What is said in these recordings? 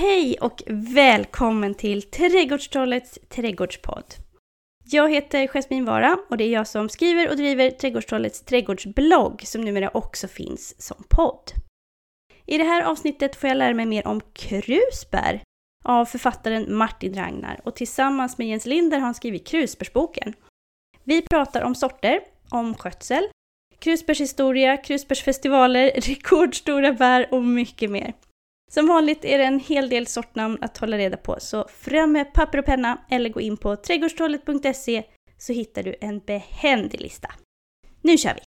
Hej och välkommen till Trädgårdstrollets trädgårdspodd. Jag heter Jasmin Vara och det är jag som skriver och driver Trädgårdstrollets trädgårdsblogg som numera också finns som podd. I det här avsnittet får jag lära mig mer om krusbär av författaren Martin Ragnar och tillsammans med Jens Linder har han skrivit Krusbärsboken. Vi pratar om sorter, om skötsel, krusbärshistoria, krusbärsfestivaler, rekordstora bär och mycket mer. Som vanligt är det en hel del sortnamn att hålla reda på, så fram med papper och penna eller gå in på trädgårdstrollet.se så hittar du en behändig lista. Nu kör vi!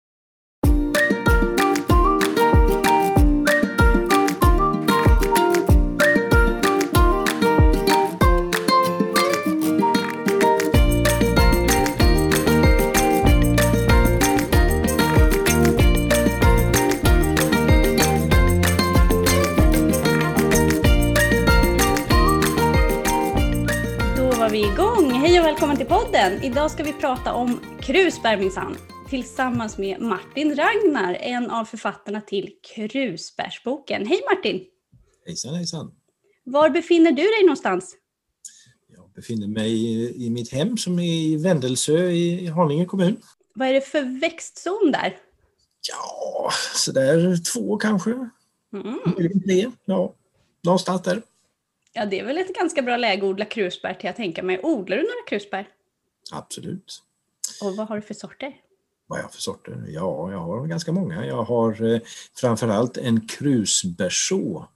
Hej och välkommen till podden! Idag ska vi prata om krusbär minsann. Tillsammans med Martin Ragnar, en av författarna till Krusbärsboken. Hej Martin! Hejsan hejsan! Var befinner du dig någonstans? Jag befinner mig i, mitt hem som är i Vändelsö i Haninge kommun. Vad är det för växtzon där? Ja, sådär två kanske. Mm. Möjligen tre. Ja, någonstans där. Ja, det är väl ett ganska bra läge att odla krusbär till jag tänka mig. Odlar du några krusbär? Absolut. Och vad har du för sorter? Vad har jag för sorter? Ja, jag har ganska många. Jag har eh, framförallt en krusbärså.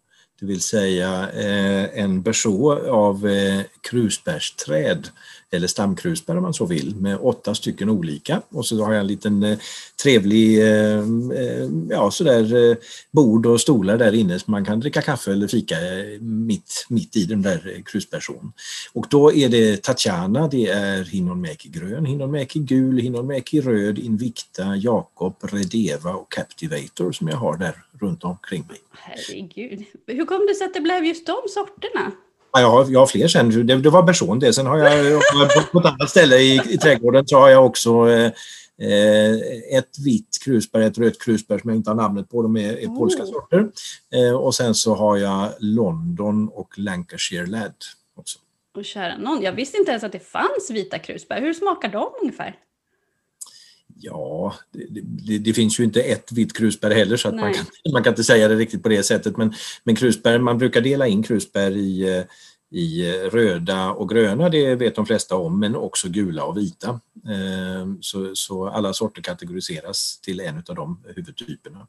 Det vill säga eh, en berså av eh, krusbärsträd eller stamkrusbär om man så vill med åtta stycken olika och så har jag en liten eh, trevlig eh, eh ja, sådär, eh, bord och stolar där inne så man kan dricka kaffe eller fika eh, mitt, mitt i den där eh, krusbärsån. Och då är det Tatjana, det är Hinonmäki grön, Hinonmäki gul, Hinonmäki röd, Invicta, Jakob, Redeva och Captivator som jag har där runt omkring mig. Herregud. Hur kom det sig att det blev just de sorterna? Ja, jag, har, jag har fler sen. Det, det var Berson det. Sen har jag på ett annat ställe i, i trädgården så har jag också eh, ett vitt krusbär, ett rött krusbär som jag inte har namnet på. De är, är polska Oh. sorter. Eh, och sen så har jag London och Lancashire Lad också. Och kära någon, jag visste inte ens att det fanns vita krusbär. Hur smakar de ungefär? Ja, det, det, det finns ju inte ett vitt krusbär heller så att man kan, man kan inte säga det riktigt på det sättet. Men, men krusbär, man brukar dela in krusbär i, i röda och gröna, det vet de flesta om, men också gula och vita. Eh, Så, så alla sorter kategoriseras till en av de huvudtyperna.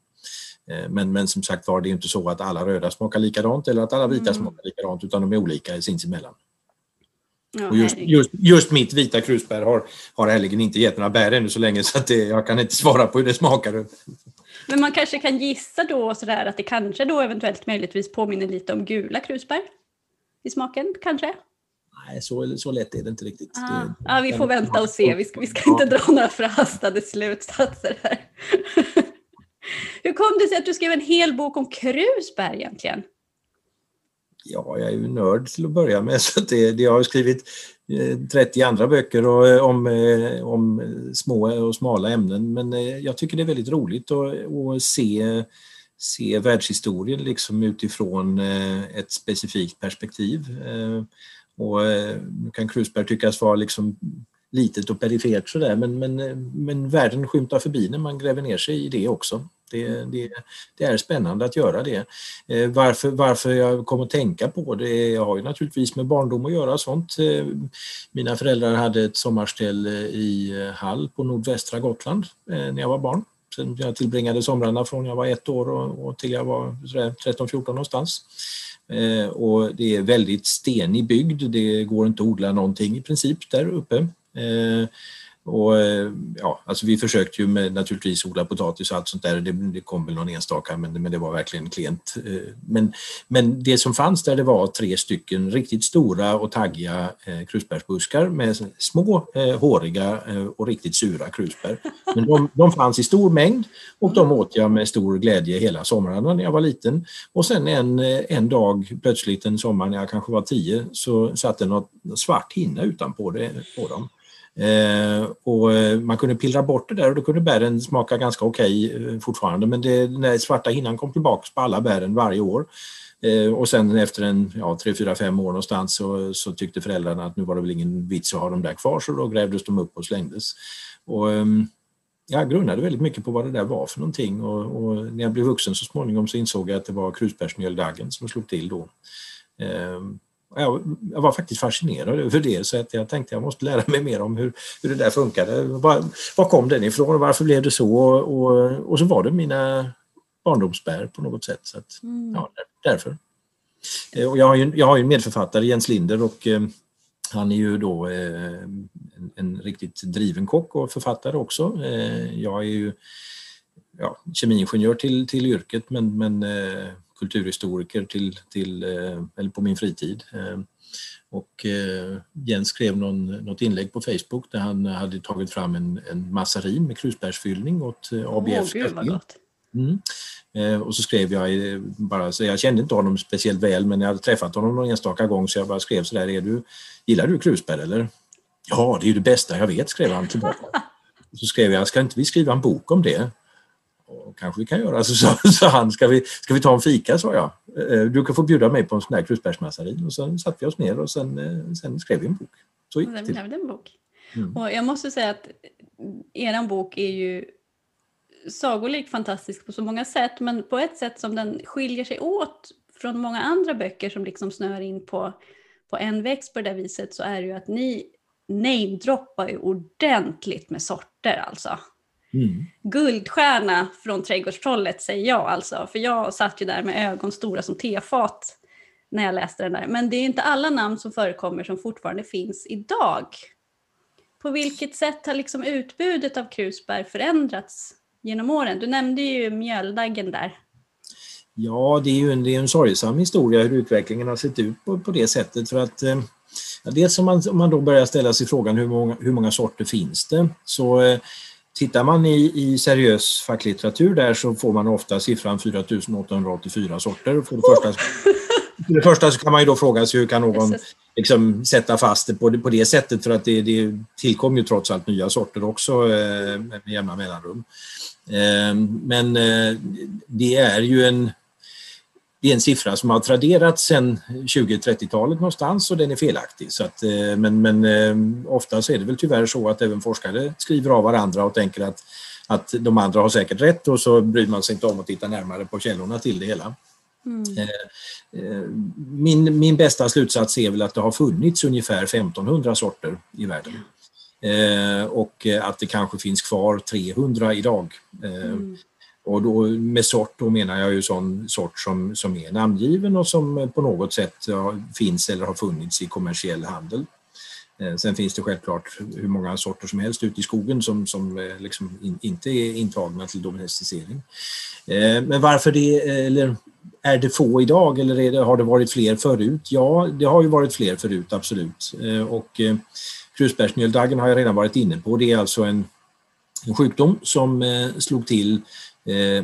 Eh, Men, men som sagt var, det är inte så att alla röda smakar likadant eller att alla vita Mm. smakar likadant utan de är olika sinsemellan. Ja, Och just, just, just mitt vita krusbär har, har ärligen inte gett några bär ännu så länge så att det, jag kan inte svara på hur det smakar. Men man kanske kan gissa då sådär att det kanske då eventuellt möjligtvis påminner lite om gula krusbär? I smaken kanske? Nej, så, så lätt är det inte riktigt. Ah. Det- Ja, vi får vänta och se. Vi ska, vi ska inte dra några förhastade slutsatser här. Hur kom det sig att du skrev en hel bok om krusbär egentligen? Ja, jag är ju nörd till att börja med så det, det jag har skrivit eh, 30 andra böcker och, eh, om, eh, om små och smala ämnen men jag tycker det är väldigt roligt att, att se, se världshistorien liksom utifrån ett specifikt perspektiv. Och nu kan krusbär tyckas vara liksom litet och perifert sådär men, men, eh, men världen skymtar förbi när man gräver ner sig i det också. Det, det, det är spännande att göra det. Eh, Varför, varför jag kom att tänka på det har ju naturligtvis med barndom att göra. Sånt. Eh, Mina föräldrar hade ett sommarställe eh, i eh, Hall på nordvästra Gotland eh, när jag var barn. Sen jag tillbringade somrarna från jag var ett år och, och till jag var 13-14 någonstans. Och det är väldigt stenig bygd. Det går inte att odla någonting i princip där uppe. Eh, och, eh, ja, alltså vi försökte ju med, naturligtvis odla potatis och allt sånt där. Det, det kom väl någon enstaka men, men det var verkligen klent. Eh, men, men det som fanns där det var tre stycken riktigt stora och taggiga eh, krusbärsbuskar med små, eh, håriga eh, och riktigt sura krusbär. Men de, de fanns i stor mängd och de åt jag med stor glädje hela somrarna när jag var liten. Och sen en, en dag plötsligt en sommar när jag kanske var tio så satt det något svart hinna utanpå det, på dem. Eh, och eh, man kunde pillra bort det där och då kunde bären smaka ganska okej okay, fortfarande men det, den svarta hinnan kom tillbaka på alla bären varje år. Eh, och sen efter en ja, 3, 4, 5 år någonstans så, så tyckte föräldrarna att nu var det väl ingen vits att ha dem där kvar så då grävdes de upp och slängdes. Och, ehm, jag grunnade väldigt mycket på vad det där var för någonting och, och när jag blev vuxen så småningom så insåg jag att det var krusbärsmjöldaggen som slog till då. Ehm, jag, jag, var faktiskt fascinerad över det så att jag tänkte jag måste lära mig mer om hur, hur det där funkade. Var, var kom den ifrån och varför blev det så? Och, och, så var det mina barndomsbär på något sätt. Så att, mm. ja, därför. Eh, och jag, har ju, jag har ju en medförfattare, Jens Linder, och eh, han är ju då eh, en, en, riktigt driven kock och författare också. Eh, jag är ju ja, kemiingenjör till, till yrket men, men kulturhistoriker till, till, eh, eller på min fritid. Och Jens skrev någon, något inlägg på Facebook där han hade tagit fram en, en massarin med krusbärsfyllning åt ABF. Åh, Mm. Eh, och så skrev jag bara, så jag kände inte honom speciellt väl men jag hade träffat honom någon enstaka gång så jag bara skrev sådär, är du, gillar du krusbär eller? Ja, det är ju det bästa jag vet, skrev han tillbaka. Så skrev jag, ska inte vi skriva en bok om det? Kanske vi kan göra, så sa så han, ska vi, ska vi ta en fika, sa jag. Eh, du kan få bjuda mig på en sån där krusbärsmassarin. Och sen satte vi oss ner och sen, eh, sen skrev vi en bok. Så gick det. En bok. Mm. Och jag måste säga att er bok är ju sagolik fantastisk på så många sätt men på ett sätt som den skiljer sig åt från många andra böcker som liksom snör in på, på en växt på det där viset så är det ju att ni namedroppar ju ordentligt med sorter alltså. Mm. Guldstjärna från Trädgårdstrollet säger jag alltså, för jag satt ju där med ögon stora som tefat när jag läste den där. Men det är inte alla namn som förekommer som fortfarande finns idag. På vilket sätt har liksom utbudet av krusbär förändrats genom åren? Du nämnde ju mjöldaggen där. Ja, det är ju en, det är en sorgsam historia hur utvecklingen har sett ut på, på det sättet. För att, eh, dels om man, om man då börjar ställa sig frågan hur många, hur många sorter finns det? Så eh, tittar man i, i seriös facklitteratur där så får man ofta siffran 4884 sorter. För det, första, för det första så kan man ju då fråga sig hur kan någon liksom sätta fast det på, det på det sättet för att det, det tillkom ju trots allt nya sorter också eh, med jämna mellanrum. Ehm, men eh, det är ju en, det är en siffra som har traderats sedan 20-30-talet någonstans och den är felaktig. Så att, eh, men men ehm, ofta så är det väl tyvärr så att även forskare skriver av varandra och tänker att, att de andra har säkert rätt och så bryr man sig inte om att titta närmare på källorna till det hela. Mm. Eh, min, min bästa slutsats är väl att det har funnits ungefär 1500 sorter i världen. Eh, och att det kanske finns kvar 300 idag. Eh, mm. Och då, med sort då menar jag ju sån sort som, som är namngiven och som på något sätt finns eller har funnits i kommersiell handel. Eh, sen finns det självklart hur många sorter som helst ute i skogen som, som eh, liksom in, inte är intagna till domesticering. Eh, men varför det, eller är det få idag eller det, har det varit fler förut? Ja, det har ju varit fler förut, absolut. Och Krusbärsmjöldaggen har jag redan varit inne på. Det är alltså en, en sjukdom som slog till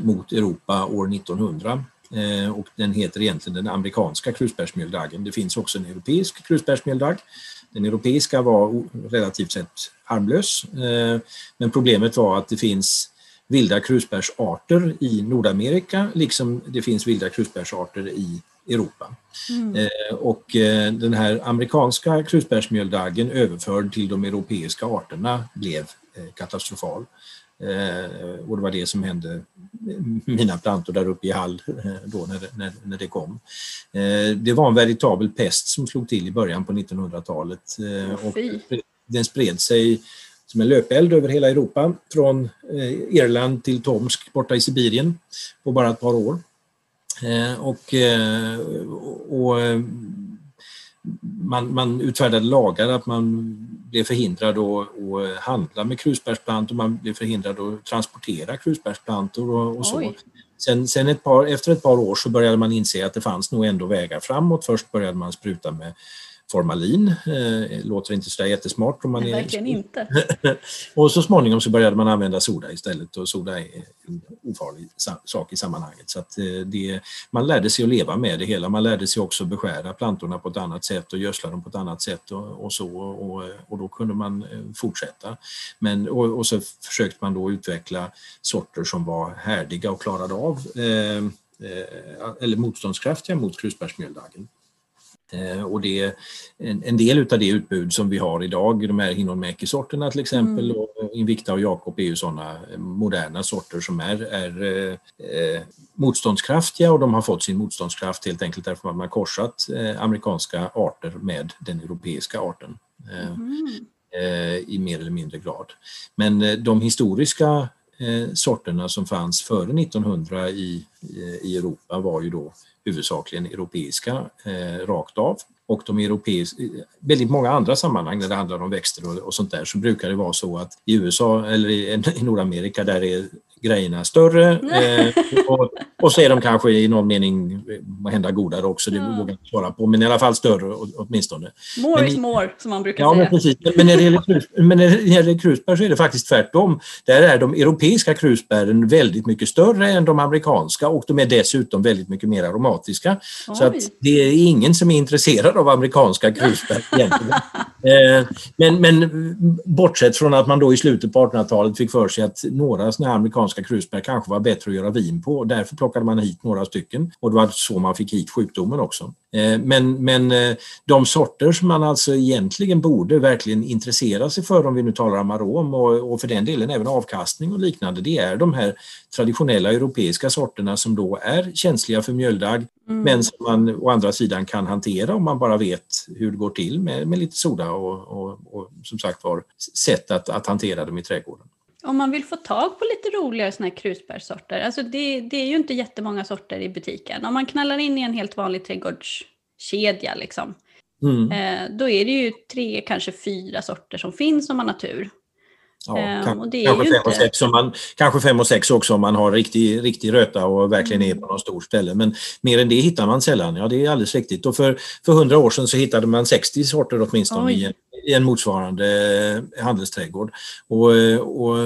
mot Europa år 1900 eh, och den heter egentligen den amerikanska krusbärsmjöldaggen. Det finns också en europeisk krusbärsmjöldagg. Den europeiska var relativt sett harmlös eh, men problemet var att det finns vilda krusbärsarter i Nordamerika liksom det finns vilda krusbärsarter i Europa. Mm. Eh, och eh, den här amerikanska krusbärsmjöldaggen överförd till de europeiska arterna blev eh. Och det var det som hände mina plantor där uppe i Hall då när det, när, när det kom. Det var en veritabel pest som slog till i början på 1900-talet och den spred sig som en löpeld över hela Europa från Irland till Tomsk borta i Sibirien på bara ett par år. Eh, och, eh, och eh, man, man utfärdade lagar att man blev förhindrad att, att handla med krusbärsplantor, man blev förhindrad att transportera krusbärsplantor och, och så. Sen, sen ett par, efter ett par år så började man inse att det fanns nog ändå vägar framåt. Först började man spruta med formalin. Eh, låter inte så jättesmart. Om man Nej, är... verkligen inte. och så småningom så började man använda soda istället och soda är en ofarlig sak i sammanhanget. Så att eh, det, man lärde sig att leva med det hela. Man lärde sig också beskära plantorna på ett annat sätt och gödsla dem på ett annat sätt och, och så och, och, då kunde man eh, fortsätta. Men, och, och, så försökte man då utveckla sorter som var härdiga och klarade av eh, eller motståndskraftiga mot krusbärsmjöldaggen. Eh, och det en, en del av det utbud som vi har idag, de här Hinnonmäki-sorterna till exempel, mm. och Invicta och Jakob är ju sådana moderna sorter som är, är eh, motstådskraftiga och de har fått sin motståndskraft helt enkelt därför att man har korsat eh, amerikanska arter med den europeiska arten. Eh, mm. I mer eller mindre grad. Men eh, de historiska Eh, sorterna som fanns före 1900 i, eh, i Europa var ju då huvudsakligen europeiska eh, rakt av. Och de europeiska, eh, väldigt många andra sammanhang när det handlar om växter och, och sånt där så brukar det vara så att i USA eller i, i Nordamerika där är grejerna större eh, och, och, så är de kanske i någon mening måhända godare också, det vågar jag inte svara på, men i alla fall större åtminstone. More men, is more som man brukar ja, säga. Men, precis. men när det gäller, krusbär så är det faktiskt tvärtom. Där är de europeiska krusbären väldigt mycket större än de amerikanska och de är dessutom väldigt mycket mer aromatiska. Oj. Så att det är ingen som är intresserad av amerikanska krusbär egentligen. eh, men, men bortsett från att man då i slutet på 1800-talet fick för sig att några sådana amerikanska amerikanska krusbär kanske var bättre att göra vin på. Därför plockade man hit några stycken och det var så man fick hit sjukdomen också. Eh, men, men eh, de sorter som man alltså egentligen borde verkligen intressera sig för om vi nu talar om arom och, och för den delen även avkastning och liknande, det är de här traditionella europeiska sorterna som då är känsliga för mjöldagg mm. men som man å andra sidan kan hantera om man bara vet hur det går till med, med lite soda och, och, och som sagt var sätt att, att hantera dem i trädgården. Om man vill få tag på lite roligare såna här krusbärssorter, alltså det, det är ju inte jättemånga sorter i butiken. Om man knallar in i en helt vanlig trädgårdskedja liksom, mm. eh, då är det ju tre, kanske fyra sorter som finns om man har tur. Ja, um, kanske, fem inte... och sex om man, kanske fem och sex också om man har riktig, riktig röta och verkligen är mm. på något stort ställe. Men mer än det hittar man sällan. Ja, det är alldeles riktigt. Och för, för 100 år sedan så hittade man 60 sorter åtminstone i en, i en motsvarande eh, handelsträdgård. Och, eh, och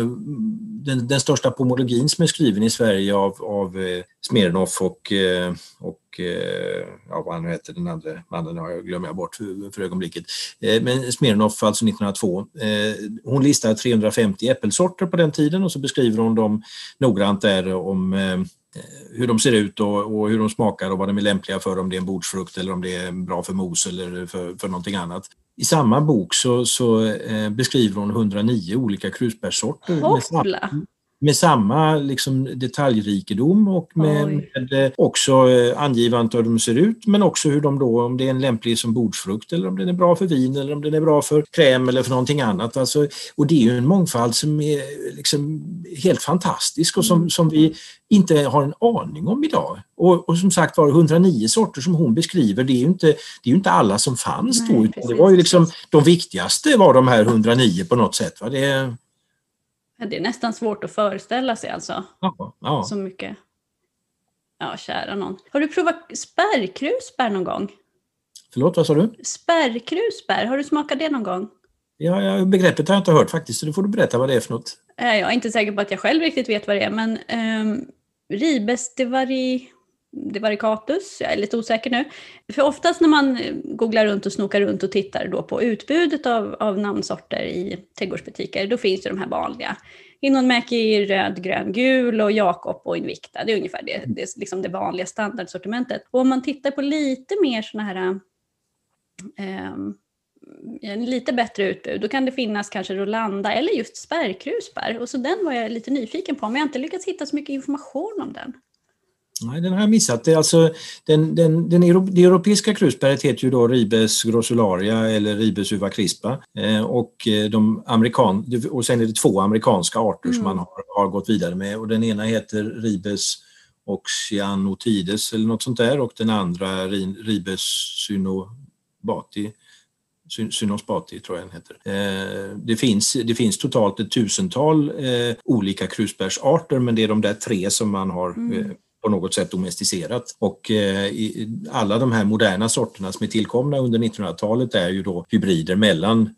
den, den, största pomologin som är skriven i Sverige av, av eh, Smirnoff och, och ja, vad han nu heter, den andra mannen har jag glömmer jag bort för, för ögonblicket. Men Smirnoff, alltså 1902, hon listar 350 äppelsorter på den tiden och så beskriver hon dem noggrant där om hur de ser ut och, och, hur de smakar och vad de är lämpliga för, om det är en bordsfrukt eller om det är bra för mos eller för, för någonting annat. I samma bok så, så eh, beskriver hon 109 olika krusbärssorter med med samma liksom, detaljrikedom och med, med eh, också eh, angivande hur de ser ut men också hur de då, om det är en lämplig som bordsfrukt eller om den är bra för vin eller om den är bra för kräm eller för någonting annat. Alltså, och det är ju en mångfald som är liksom helt fantastisk och som, mm. som vi inte har en aning om idag. Och, och som sagt var 109 sorter som hon beskriver, det är ju inte, det är inte alla som fanns Nej, då. Precis, det var ju liksom, de viktigaste var de här 109 på något sätt. Va? Det, det är nästan svårt att föreställa sig alltså. Ja, ja. Så mycket. Ja, kära någon. Har du provat spärrkrusbär någon gång? Förlåt, vad sa du? Spärrkrusbär, har du smakat det någon gång? Ja, ja, begreppet har jag inte hört faktiskt, så då får du berätta vad det är för något. Eh, jag är inte säker på att jag själv riktigt vet vad det är, men um, Ribes de vari Devaricatus, jag är lite osäker nu. För oftast när man googlar runt och snokar runt och tittar då på utbudet av, av namnsorter i trädgårdsbutiker, då finns det de här vanliga. Innonmäki röd, grön, gul och Jakob och Invicta. Det är ungefär det, det, är liksom det vanliga standardsortimentet. Och om man tittar på lite mer sådana här um, lite bättre utbud, då kan det finnas kanske Rolanda eller just spärrkrusbär. Och så den var jag lite nyfiken på, men jag har inte lyckats hitta så mycket information om den. Nej, den har jag missat. Det, är alltså, den, den, den, det europeiska krusbäret heter ju då Ribes grossularia eller Ribes uva crispa. Eh, och, eh, de amerikan, och sen är det två amerikanska arter mm. som man har, har, gått vidare med. Och den ena heter Ribes oxyanotides eller något sånt där och den andra Ribes synobati. Synospati tror jag den heter. Eh, det, finns, det finns totalt ett tusental eh, olika krusbärsarter men det är de där tre som man har mm på något sätt domesticerat. Och eh, alla de här moderna sorterna som är tillkomna under 1900-talet är ju då hybrider mellan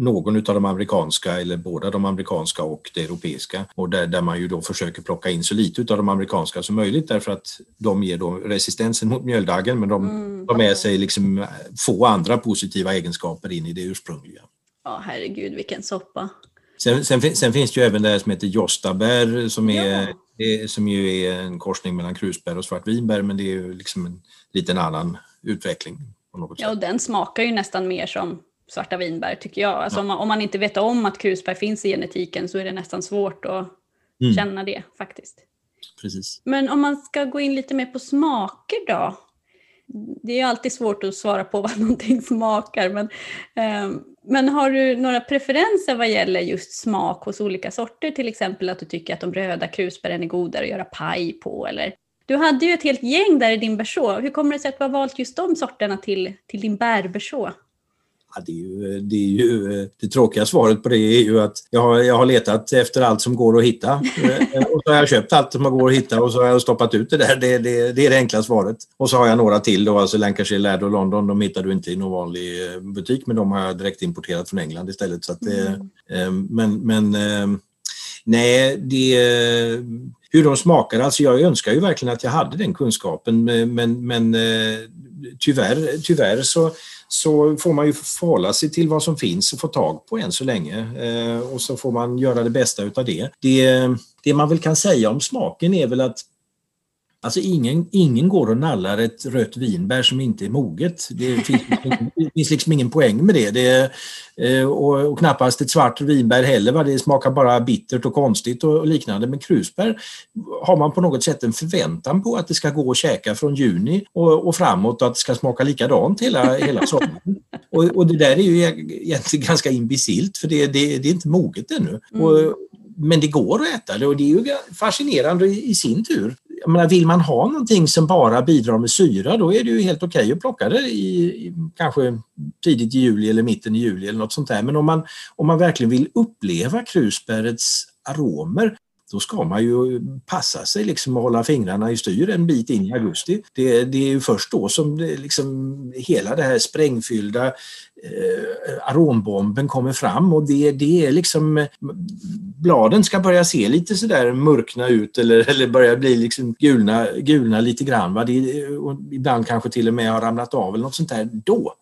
någon av de amerikanska eller båda de amerikanska och det europeiska och där, där man ju då försöker plocka in så lite av de amerikanska som möjligt därför att de ger då resistensen mot mjöldaggen men de mm. tar med sig liksom få andra positiva egenskaper in i det ursprungliga. Ja, herregud vilken soppa. Sen, sen, sen, finns det ju även det som heter Jostabär som, är, ja. Som ju är en korsning mellan krusbär och svartvinbär men det är ju liksom en liten annan utveckling. Ja, och den smakar ju nästan mer som svarta vinbär tycker jag. Alltså ja. om, man, om, man, inte vet om att krusbär finns i genetiken så är det nästan svårt att mm. känna det faktiskt. Precis. Men om man ska gå in lite mer på smaker då? Det är alltid svårt att svara på vad någonting smakar men, eh, men har du några preferenser vad gäller just smak hos olika sorter? Till exempel att du tycker att de röda krusbären är godare att göra paj på eller du hade ju ett helt gäng där i din berså. Hur kommer det sig att du har valt just de sorterna till, till din bärberså? Ja, det, är ju, det, är ju, det tråkiga svaret på det är ju att jag har, jag har letat efter allt som går att hitta. Eh, och så har jag köpt allt som går att hitta och så har jag stoppat ut det där. Det, det, det är det enkla svaret. Och så har jag några till då, alltså Lancashire, Laird och London. De hittar du inte i någon vanlig eh, butik men de har jag direkt importerat från England istället. Så det, mm. Men, men nej, det hur de smakar. Alltså jag önskar ju verkligen att jag hade den kunskapen men, men tyvärr, tyvärr så så får man ju förhålla sig till vad som finns och få tag på än så länge. Eh, och så får man göra det bästa utav det. det. Det man väl kan säga om smaken är väl att Alltså ingen, ingen går och nallar ett rött vinbär som inte är moget. Det finns, liksom det finns liksom ingen poäng med det. det eh, och, och, knappast ett svart vinbär heller. Va? Det smakar bara bittert och konstigt och, liknande. Men krusbär har man på något sätt en förväntan på att det ska gå att käka från juni och, och framåt och att det ska smaka likadant hela, hela sommaren. Och, och det där är ju egentligen ganska imbecilt för det, det, det är inte moget ännu. Mm. Och, men det går att äta det och det är ju fascinerande i sin tur menar, vill man ha någonting som bara bidrar med syra då är det ju helt okej okay att plocka det i, i, kanske tidigt i juli eller mitten i juli eller något sånt där. Men om man, om man verkligen vill uppleva krusbärets aromer då ska man ju passa sig liksom och hålla fingrarna i styr en bit in i augusti. Det, det är ju först då som det liksom, hela det här sprängfyllda eh, arombomben kommer fram och det, det är liksom bladen ska börja se lite sådär mörkna ut eller, eller börja bli liksom gulna, gulna lite grann. Va? Det, ibland kanske till och med har ramlat av eller något sånt där. Då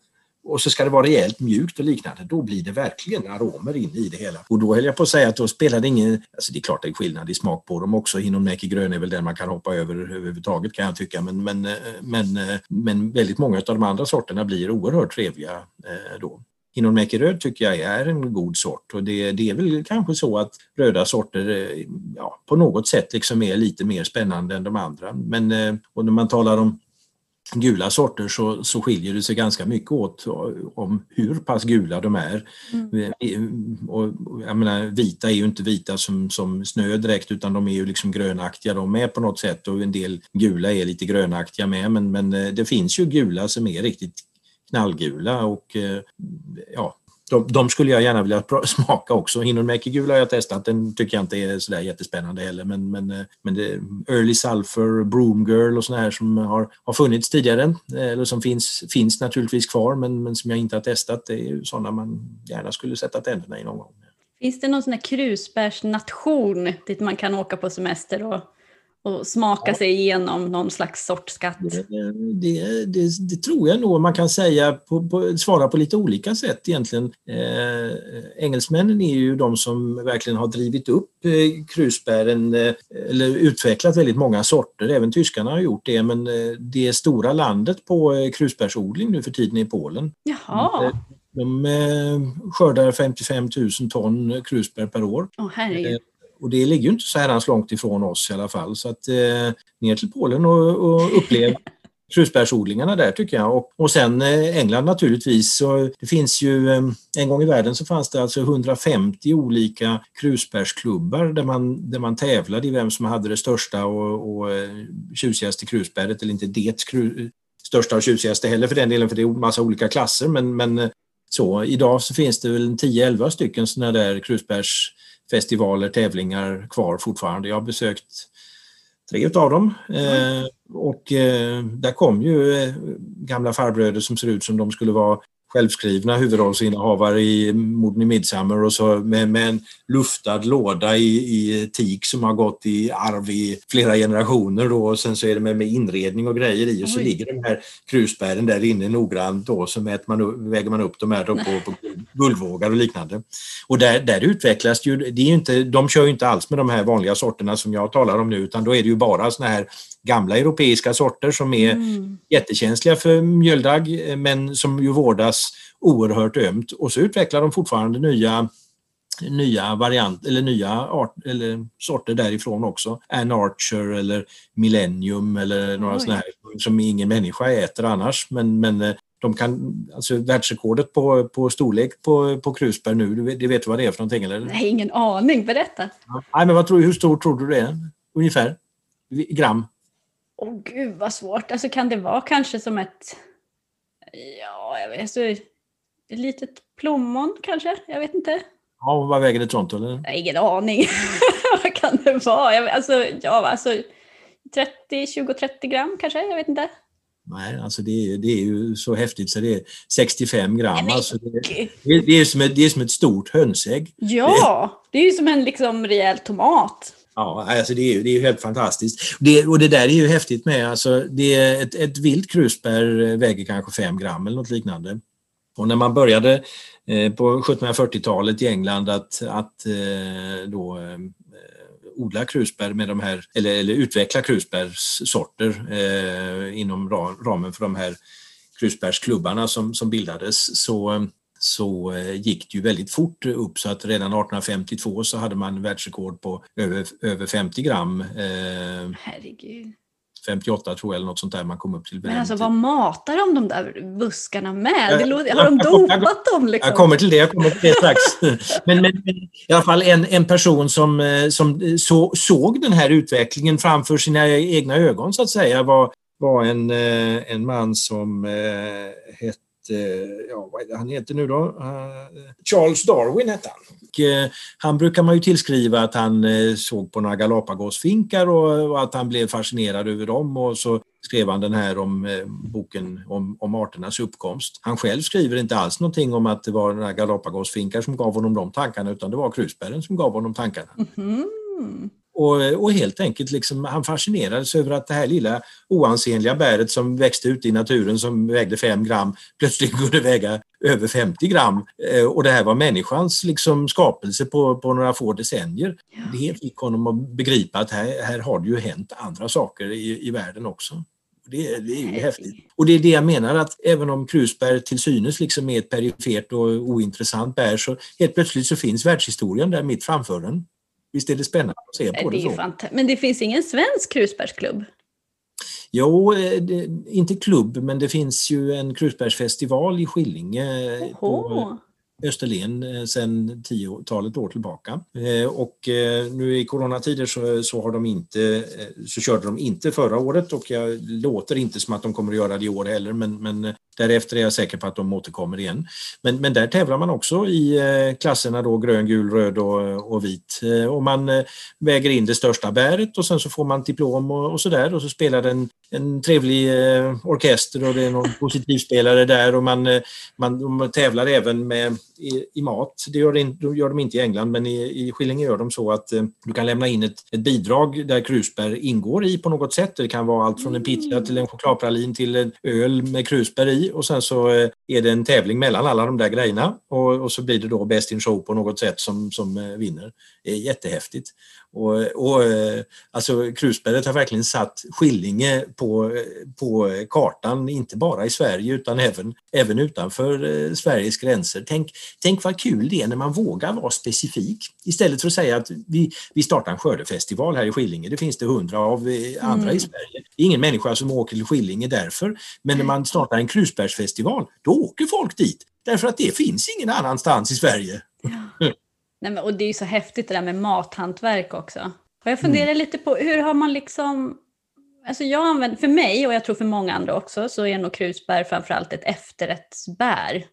och så ska det vara rejält mjukt och liknande, då blir det verkligen aromer in i det hela. Och då höll jag på att säga att då spelar det ingen... Alltså det är klart det är skillnad i smak på dem också. Hinonmäki grön är väl den man kan hoppa över överhuvudtaget kan jag tycka. Men, men, eh, men, eh, men väldigt många av de andra sorterna blir oerhört trevliga eh, då. Hinonmäki röd tycker jag är en god sort och det, det, är väl kanske så att röda sorter eh, ja, på något sätt liksom är lite mer spännande än de andra. Men eh, och när man talar om gula sorter så, så skiljer det sig ganska mycket åt om hur pass gula de är. Mm. Eh, och, jag menar, vita är ju inte vita som, som snö direkt utan de är ju liksom grönaktiga de med på något sätt och en del gula är lite grönaktiga med men, men eh, det finns ju gula som är riktigt knallgula och eh, ja, de, de, skulle jag gärna vilja smaka också. Hinonmäki-gula har jag testat, den tycker jag inte är sådär jättespännande heller. Men, men, eh, men det, Early Sulfur, Broom Girl och sådana här som har, har funnits tidigare, eh, eller som finns, finns naturligtvis kvar men, men som jag inte har testat, det är ju sådana man gärna skulle sätta tänderna i någon gång. Finns det någon sån här krusbärsnation dit man kan åka på semester och och smaka ja. sig igenom någon slags sortskatt? Det, det, det, det, tror jag nog man kan säga, på, på, svara på lite olika sätt egentligen. Eh, engelsmännen är ju de som verkligen har drivit upp eh, krusbären eh, eller utvecklat väldigt många sorter. Även tyskarna har gjort det men eh, det stora landet på eh, krusbärsodling nu för tiden är Polen. Jaha. Eh, de skördar 55 000 ton krusbär per år. Herregud. Och det ligger ju inte så här långt ifrån oss i alla fall. Så att eh, ner till Polen och, och upplev krusbärsodlingarna där tycker jag. Och, och sen eh, England naturligtvis. Så det finns ju, eh, en gång i världen så fanns det alltså 150 olika krusbärsklubbar där man, där man tävlade i vem som hade det största och, och eh, tjusigaste krusbäret, eller inte det kru, största och tjusigaste heller för den delen, för det är en massa olika klasser. Men, men eh, så idag så finns det väl 10-11 stycken sådana där krusbärs festivaler, tävlingar kvar fortfarande. Jag har besökt tre utav dem. Eh, och eh, där kom ju eh, gamla farbröder som ser ut som de skulle vara självskrivna huvudrollsinnehavare i Morden i Midsummer och så med, med, en luftad låda i, i teak som har gått i arv i flera generationer då och sen så är det med, med inredning och grejer i och så Oj. ligger de här krusbären där inne noggrant då så man, väger man upp de här då på, på guldvågar och liknande. Och där, där utvecklas ju, det är inte, de kör ju inte alls med de här vanliga sorterna som jag talar om nu utan då är det ju bara såna här gamla europeiska sorter som är mm. jättekänsliga för mjöldagg men som ju vårdas oerhört ömt och så utvecklar de fortfarande nya nya variant eller nya art, eller sorter därifrån också. An Archer eller Millennium eller några sådana här som ingen människa äter annars men, men eh, de kan, alltså världsrekordet på, på storlek på, på krusbär nu, det vet du vad det är för någonting eller? Nej, ingen aning, berätta. Ja, nej, men vad tror, hur stor tror du det är? Ungefär? Gram? Åh oh, gud vad svårt. Alltså kan det vara kanske som ett, ja jag vet alltså, ett litet plommon kanske? Jag vet inte. Ja, vad väger ett sånt eller? Jag har ingen aning. vad kan det vara? Jag, alltså, ja, alltså 30, 20-30 gram kanske? Jag vet inte. Nej, alltså det är, det är ju så häftigt så det är 65 gram. Nej, alltså det, det, det, är som ett, det är som ett stort hönsägg. Ja, det är ju som en liksom rejäl tomat. Ja, alltså det är ju det är helt fantastiskt. Det, och det där är ju häftigt med. Alltså det är ett, ett vilt krusbär eh, väger kanske 5 gram eller något liknande. Och när man började eh, på 1740-talet i England att, att eh, då, eh, odla krusbär med de här, eller, eller utveckla krusbärssorter eh, inom ramen för de här krusbärsklubbarna som, som bildades så eh, så eh, gick det ju väldigt fort upp så att redan 1852 så hade man världsrekord på över, över 50 gram. Eh, Herregud. 58 tror jag eller något sånt där man kom upp till. Men alltså vad matar de de där buskarna med? Det har de dopat dem? Liksom? Jag kommer till det, jag kommer till det strax. men, men, i alla fall en, en person som, eh, som så, såg den här utvecklingen framför sina egna ögon så att säga var, var en, en man som hette Eh, ja, vad är det han heter nu då? Eh, Charles Darwin hette han. Och, eh, han brukar man ju tillskriva att han såg på några Galapagosfinkar och, och, att han blev fascinerad över dem och så skrev han den här om boken om, om arternas uppkomst. Han själv skriver inte alls någonting om att det var några Galapagosfinkar som gav honom de tankarna utan det var krusbären som gav honom tankarna. Mm -hmm. Och, och, helt enkelt liksom, han fascinerades över att det här lilla oansenliga bäret som växte ute i naturen som vägde 5 gram plötsligt kunde väga över 50 gram. Eh, och det här var människans liksom, skapelse på, på några få decennier. Ja. Det fick honom att begripa att här, här har det ju hänt andra saker i, i världen också. Det, det, är ju häftigt. Och det är det jag menar att även om krusbär till synes liksom är ett perifert och ointressant bär så helt plötsligt så finns världshistorien där mitt framför den. Visst är det spännande att se på det, det så? Men det finns ingen svensk krusbärsklubb? Jo, eh, det, inte klubb, men det finns ju en krusbärsfestival i Skillinge. På, Österlen eh, sedan tiotalet år tillbaka. Eh, och eh, nu i coronatider så, så, har de inte, så körde de inte förra året och jag låter inte som att de kommer att göra det i år heller men, men därefter är jag säker på att de återkommer igen. Men, men där tävlar man också i eh, klasserna då grön, gul, röd och, och vit. Eh, och man eh, väger in det största bäret och sen så får man diplom och, och sådär och så spelar den en trevlig orkester och det är någon positivspelare där och man, man, de tävlar även med i, i mat. Det gör, det, gör de inte i England men i, i Skillinge gör de så att eh, du kan lämna in ett, ett bidrag där krusbär ingår i på något sätt. Det kan vara allt från en pizza till en chokladpralin till en öl med krusbär i och sen så eh, är det en tävling mellan alla de där grejerna och, och så blir det då Best in show på något sätt som, som eh, vinner. Det är jättehäftigt. Och, och, eh, alltså krusbäret har verkligen satt Skillinge på, på kartan, inte bara i Sverige utan även, även utanför eh, Sveriges gränser. Tänk, tänk vad kul det är när man vågar vara specifik. Istället för att säga att vi, vi startar en skördefestival här i Skillinge, det finns det hundra av eh, andra mm. i Sverige. Det är ingen människa som åker till Skillinge därför. Men när man startar en krusbärsfestival, då åker folk dit. Därför att det finns ingen annanstans i Sverige. Nej, men, och det är ju så häftigt det där med mathantverk också. Och jag funderar mm. lite på hur har man liksom... Alltså jag använder, för mig och jag tror för många andra också, så är nog krusbär framförallt ett efterrättsbär.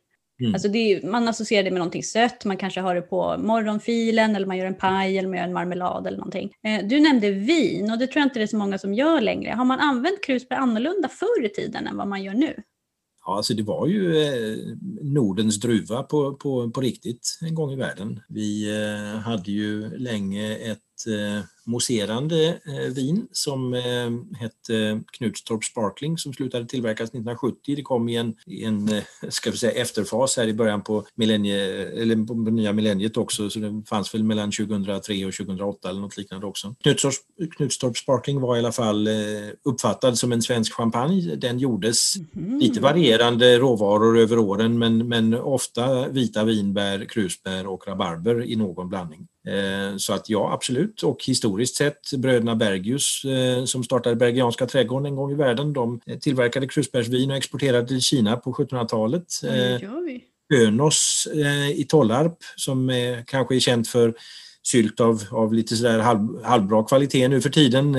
Mm. Alltså är, man associerar det med någonting sött, man kanske har det på morgonfilen eller man gör en paj eller man gör en marmelad eller någonting. Eh, du nämnde vin och det tror jag inte det är så många som gör längre. Har man använt krusbär annorlunda förr i tiden än vad man gör nu? Ja, alltså det var ju eh, Nordens druva på, på, på riktigt en gång i världen. Vi eh, hade ju länge ett eh, mousserande eh, vin som eh, hette Knutstorp Sparkling som slutade tillverkas 1970. Det kom i en, i en eh, ska vi säga, efterfas här i början på, millennie, eller på nya millenniet också så det fanns väl mellan 2003 och 2008 eller något liknande också. Knutstorp, Knutstorp Sparkling var i alla fall eh, uppfattad som en svensk champagne. Den gjordes mm. lite varierande råvaror över åren men, men ofta vita vinbär, krusbär och rabarber i någon blandning. Eh, så att ja, absolut. Och historiskt sett, bröderna Bergius eh, som startade Bergianska trädgården en gång i världen, de tillverkade krusbärsvin och exporterade till Kina på 1700-talet. Önos eh, i Tollarp som är, kanske är känt för sylt av, av lite sådär halv, halvbra kvalitet nu för tiden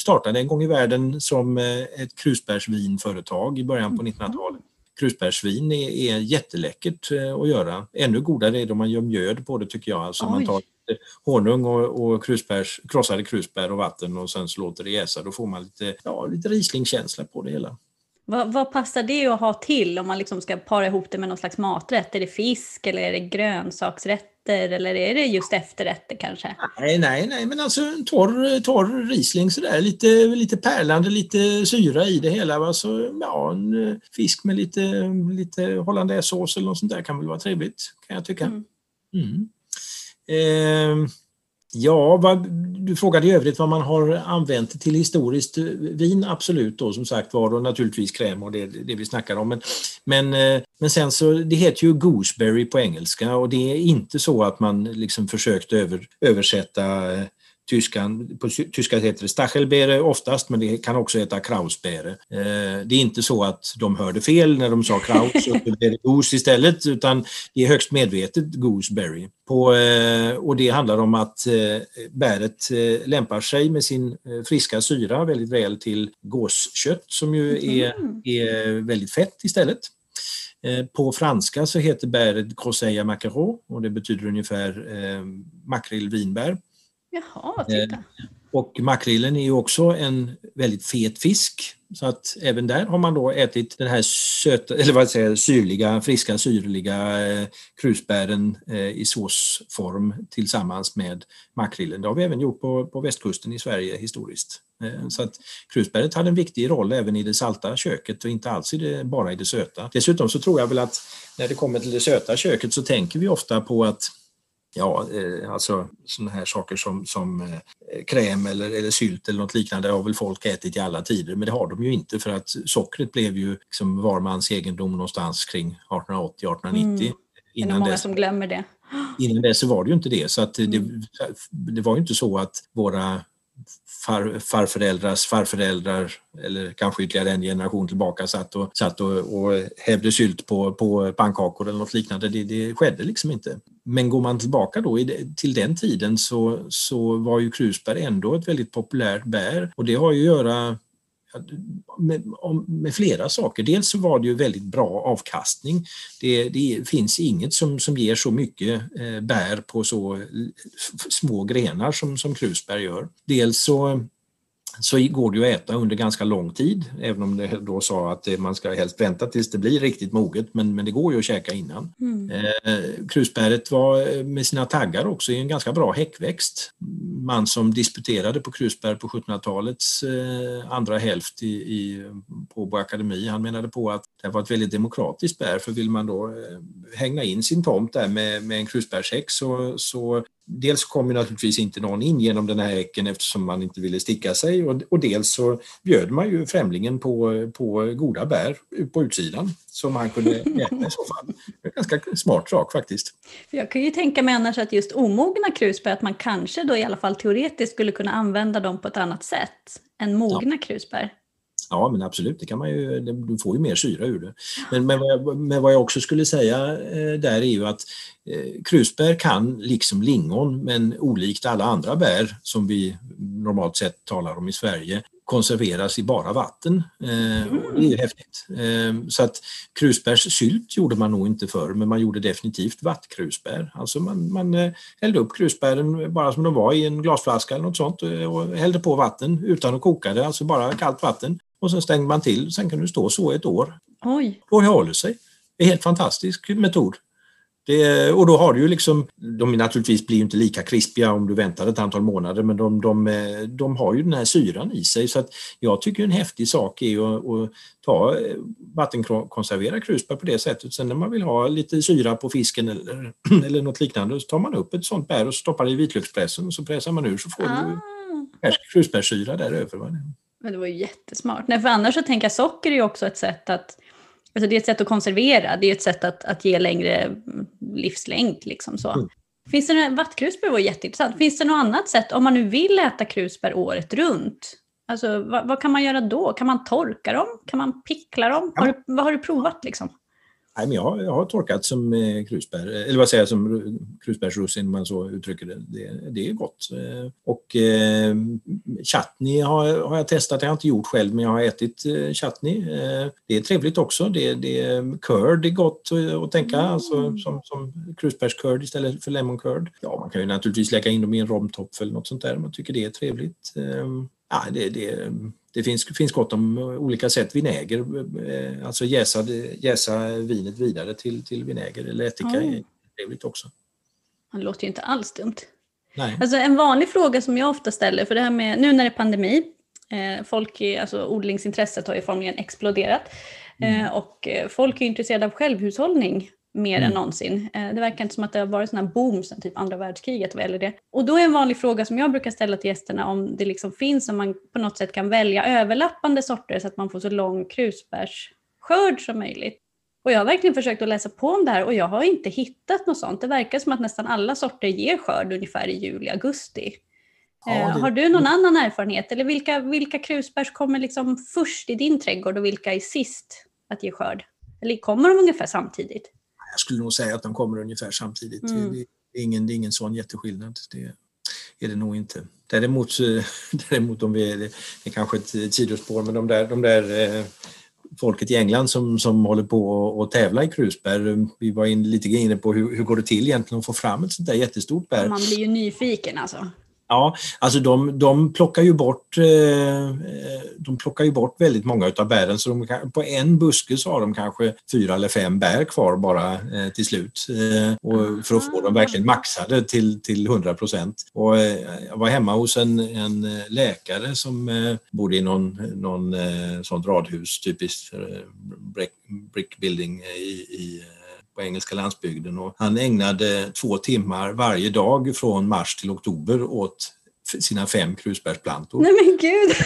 startade en gång i världen som ett krusbärsvinföretag i början på 1900-talet krusbärsvin är, är jätteläckert eh, att göra. Ännu godare är det om man gör mjöd på det tycker jag. Alltså man tar honung och, och krusbärs, krossade krusbär och vatten och sen så låter det jäsa. Då får man lite, ja, lite rislingkänsla på det hela. Vad, vad, passar det att ha till om man liksom ska para ihop det med någon slags maträtt? Är det fisk eller är det grönsaksrätter eller är det just efterrätter kanske? Nej, nej, nej, men alltså en torr, torr Riesling sådär, lite, lite pärlande, lite syra i det hela. Va? Så, ja, en eh, fisk med lite, lite hollandaisesås eller något sånt där kan väl vara trevligt, kan jag tycka. Mm. Mm. Eh, Ja, vad, du frågade i övrigt vad man har använt till historiskt vin, absolut då som sagt var och naturligtvis kräm och det, det vi snackar om. Men, men, eh, men sen så, det heter ju gooseberry på engelska och det är inte så att man liksom försökt över, översätta eh, Tyskan, på tyska heter det Stachelbeere oftast, men det kan också heta Krausbeere. Eh, det är inte så att de hörde fel när de sa Kraus och det blev Goose istället, utan det är högst medvetet Gooseberry. På, eh, och det handlar om att eh, bäret lämpar sig med sin friska syra väldigt väl till gåskött som ju är, är väldigt fett istället. På franska så heter bäret Crosseilla maquereau och det betyder ungefär eh, makrillvinbär. Jaha, titta. Eh, och makrillen är ju också en väldigt fet fisk. Så att även där har man då ätit den här söta, eller vad säger, syrliga, friska syrliga eh, krusbären eh, i såsform tillsammans med makrillen. Det har vi även gjort på, på västkusten i Sverige historiskt. Eh, så att krusbäret hade en viktig roll även i det salta köket och inte alls i det, bara i det söta. Dessutom så tror jag väl att när det kommer till det söta köket så tänker vi ofta på att ja, eh, alltså sådana här saker som, som eh, kräm eller, eller sylt eller något liknande har väl folk ätit i alla tider, men det har de ju inte för att sockret blev ju liksom var mans egendom någonstans kring 1880-1890. Mm. Innan det är många dess, som glömmer det. Innan dess var det ju inte det, så att det, mm. det var ju inte så att våra far, farföräldrars farföräldrar eller kanske ytterligare en generation tillbaka satt och, satt och, och hävde sylt på, på pannkakor eller något liknande. Det, det skedde liksom inte. Men går man tillbaka då till den tiden så, så var ju krusbär ändå ett väldigt populärt bär och det har ju att göra med, med, flera saker. Dels så var det ju väldigt bra avkastning. Det, det finns inget som, som ger så mycket eh, bär på så eh, små grenar som, som krusbär gör. Dels så så går det ju att äta under ganska lång tid, även om det då sa att man ska helst vänta tills det blir riktigt moget, men, men det går ju att käka innan. Mm. Eh, krusbäret var med sina taggar också en ganska bra häckväxt. Man som disputerade på krusbär på 1700-talets eh, andra hälft i, i, på Bo Akademi, han menade på att det var ett väldigt demokratiskt bär, för vill man då eh, hänga in sin tomt där med, med en krusbärshäck så, så dels kom ju naturligtvis inte någon in genom den här häcken eftersom man inte ville sticka sig och, och dels så bjöd man ju främlingen på, på goda bär på utsidan som han kunde äta i så fall. En ganska smart sak faktiskt. Jag kan ju tänka mig annars att just omogna krusbär, att man kanske då i alla fall teoretiskt skulle kunna använda dem på ett annat sätt än mogna ja. krusbär. Ja, men absolut, det kan man ju, du får ju mer syra ur det. Men, men, vad, jag, men vad jag också skulle säga eh, där är ju att eh, krusbär kan, liksom lingon, men olikt alla andra bär som vi normalt sett talar om i Sverige, konserveras i bara vatten. Eh, det är ju häftigt. Eh, så att krusbärssylt gjorde man nog inte förr, men man gjorde definitivt vattkrusbär. Alltså man, man eh, hällde upp krusbären bara som de var i en glasflaska eller något sånt eh, och hällde på vatten utan att koka det, alltså bara kallt vatten. Och sen stängde man till, sen kan du stå så ett år. Oj. Och det håller sig. Det är en helt fantastisk metod. Det, och då har du ju liksom, de naturligtvis blir inte lika krispiga om du väntar ett antal månader men de, de, de har ju den här syran i sig så att jag tycker en häftig sak är att, att ta vattenkonservera krusbär på det sättet. Sen när man vill ha lite syra på fisken eller, eller något liknande så tar man upp ett sånt bär och stoppar det i vitlökspressen och så pressar man ur så får ah. du färsk krusbärssyra där över. Men det var ju jättesmart. Nej, för annars så tänker jag socker är ju också ett sätt att Alltså det är ett sätt att konservera, det är ett sätt att, att ge längre livslängd. Liksom så. Mm. Finns det, vattkrusbär var jätteintressant. Finns det något annat sätt, om man nu vill äta krusbär året runt? Alltså, vad, vad, kan man göra då? Kan man torka dem? Kan man pickla dem? Ja. Har du, vad har du provat? Liksom? Nej, men jag, jag har torkat som eh, krusbär, eller vad säger jag, som krusbärsrussin om man så uttrycker det. det. Det är gott. Eh, och eh, chutney har, har jag testat, jag har inte gjort själv men jag har ätit eh, chutney. Eh, det är trevligt också. Det, det, curd är gott att tänka, mm. alltså, som, som krusbärscurd istället för lemon curd. Ja, man kan ju naturligtvis lägga in dem i en romtopf eller något sånt där om man tycker det är trevligt. Ja, det, det, det finns, finns gott om olika sätt. Vinäger, eh, alltså jäsa, jäsa vinet vidare till, till vinäger eller ättika mm. är trevligt också. Det låter ju inte alls dumt. Nej. Alltså en vanlig fråga som jag ofta ställer, för det här med, nu när det är pandemi, eh, folk är, alltså odlingsintresset har ju formligen exploderat. Mm. Eh, och folk är intresserade av självhushållning mer mm. än någonsin. Eh, det verkar inte som att det har varit sån här boom sen typ andra världskriget vad gäller det. Och då är en vanlig fråga som jag brukar ställa till gästerna om det liksom finns om man på något sätt kan välja överlappande sorter så att man får så lång krusbärsskörd som möjligt. Och jag har verkligen försökt att läsa på om det här och jag har inte hittat något sånt. Det verkar som att nästan alla sorter ger skörd ungefär i juli, augusti. Ja, eh, det... Har du någon annan erfarenhet eller vilka, vilka krusbärs kommer liksom först i din trädgård och vilka är sist att ge skörd? Eller kommer de ungefär samtidigt? Jag skulle nog säga att de kommer ungefär samtidigt. Mm. Det, är ingen, det är ingen sån jätteskillnad. Det är det nog inte. Däremot, däremot om vi, det är kanske ett sidospår, men de där, de där eh, folket i England som, som håller på att tävla i krusbär. Vi var in, lite inne på hur, hur går det till egentligen att få fram ett sånt där jättestort bär. Man blir ju nyfiken alltså. Ja, alltså de, de, plockar ju bort, eh, de plockar ju bort väldigt många utav bären så de, på en buske så har de kanske fyra eller fem bär kvar bara eh, till slut. Eh, och för att få dem verkligen maxade till, till 100 procent. jag var hemma hos en, en läkare som bodde i någon, någon sånt radhus, typiskt brick, brick building i, i på engelska landsbygden och han ägnade två timmar varje dag från mars till oktober åt sina fem krusbärsplantor. Nej men gud!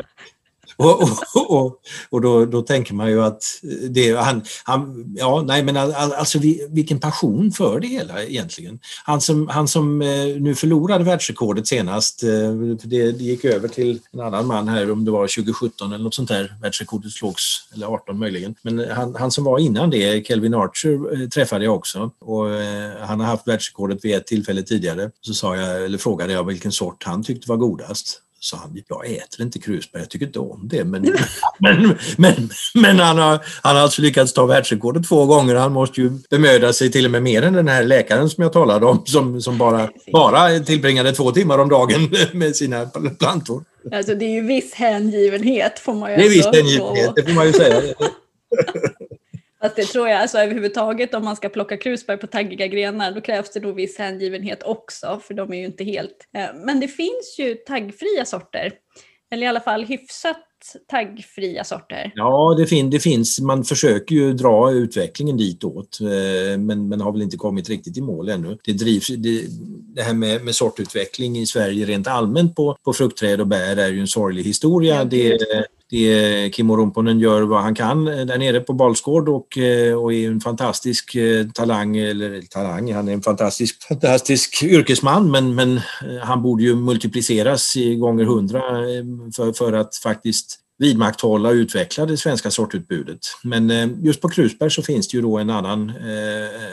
Och, och, och, och då, då, tänker man ju att det, han, han, ja nej men alltså vilken passion för det hela egentligen. Han som, han som eh, nu förlorade världsrekordet senast, eh, det, det gick över till en annan man här om det var 2017 eller något sånt där, världsrekordet slogs, eller 18 möjligen. Men han, han som var innan det, Kelvin Archer, eh, träffade jag också och han har haft världsrekordet vid ett tillfälle tidigare. Så sa jag, eller frågade jag vilken sort han tyckte var godast sa han, jag äter inte krusbär, jag tycker inte om det. Men, men, men, men han, har, han har alltså lyckats ta världsrekordet två gånger. Han måste ju bemöda sig till och med mer än den här läkaren som jag talade om som, som bara, bara tillbringade två timmar om dagen med sina plantor. Alltså det är ju viss hängivenhet får man ju Det är viss hängivenhet, det får man ju säga. Fast det tror jag, alltså överhuvudtaget om man ska plocka krusbär på taggiga grenar, då krävs det nog viss hängivenhet också, för de är ju inte helt... Eh, men det finns ju taggfria sorter, eller i alla fall hyfsat taggfria sorter. Ja, det, fin det finns. Man försöker ju dra utvecklingen ditåt, eh, men, men har väl inte kommit riktigt i mål ännu. Det, drivs, det, det här med, med sortutveckling i Sverige rent allmänt på, på fruktträd och bär är ju en sorglig historia. Det, det, Kimmo Rumponen gör vad han kan eh, där nere på Balsgård och, eh, och är en fantastisk eh, talang, eller talang, han är en fantastisk, fantastisk yrkesman men, men han borde ju multipliceras i gånger hundra för, för att faktiskt vidmakthålla och utveckla det svenska sortutbudet. Men just på krusbär så finns det ju då en annan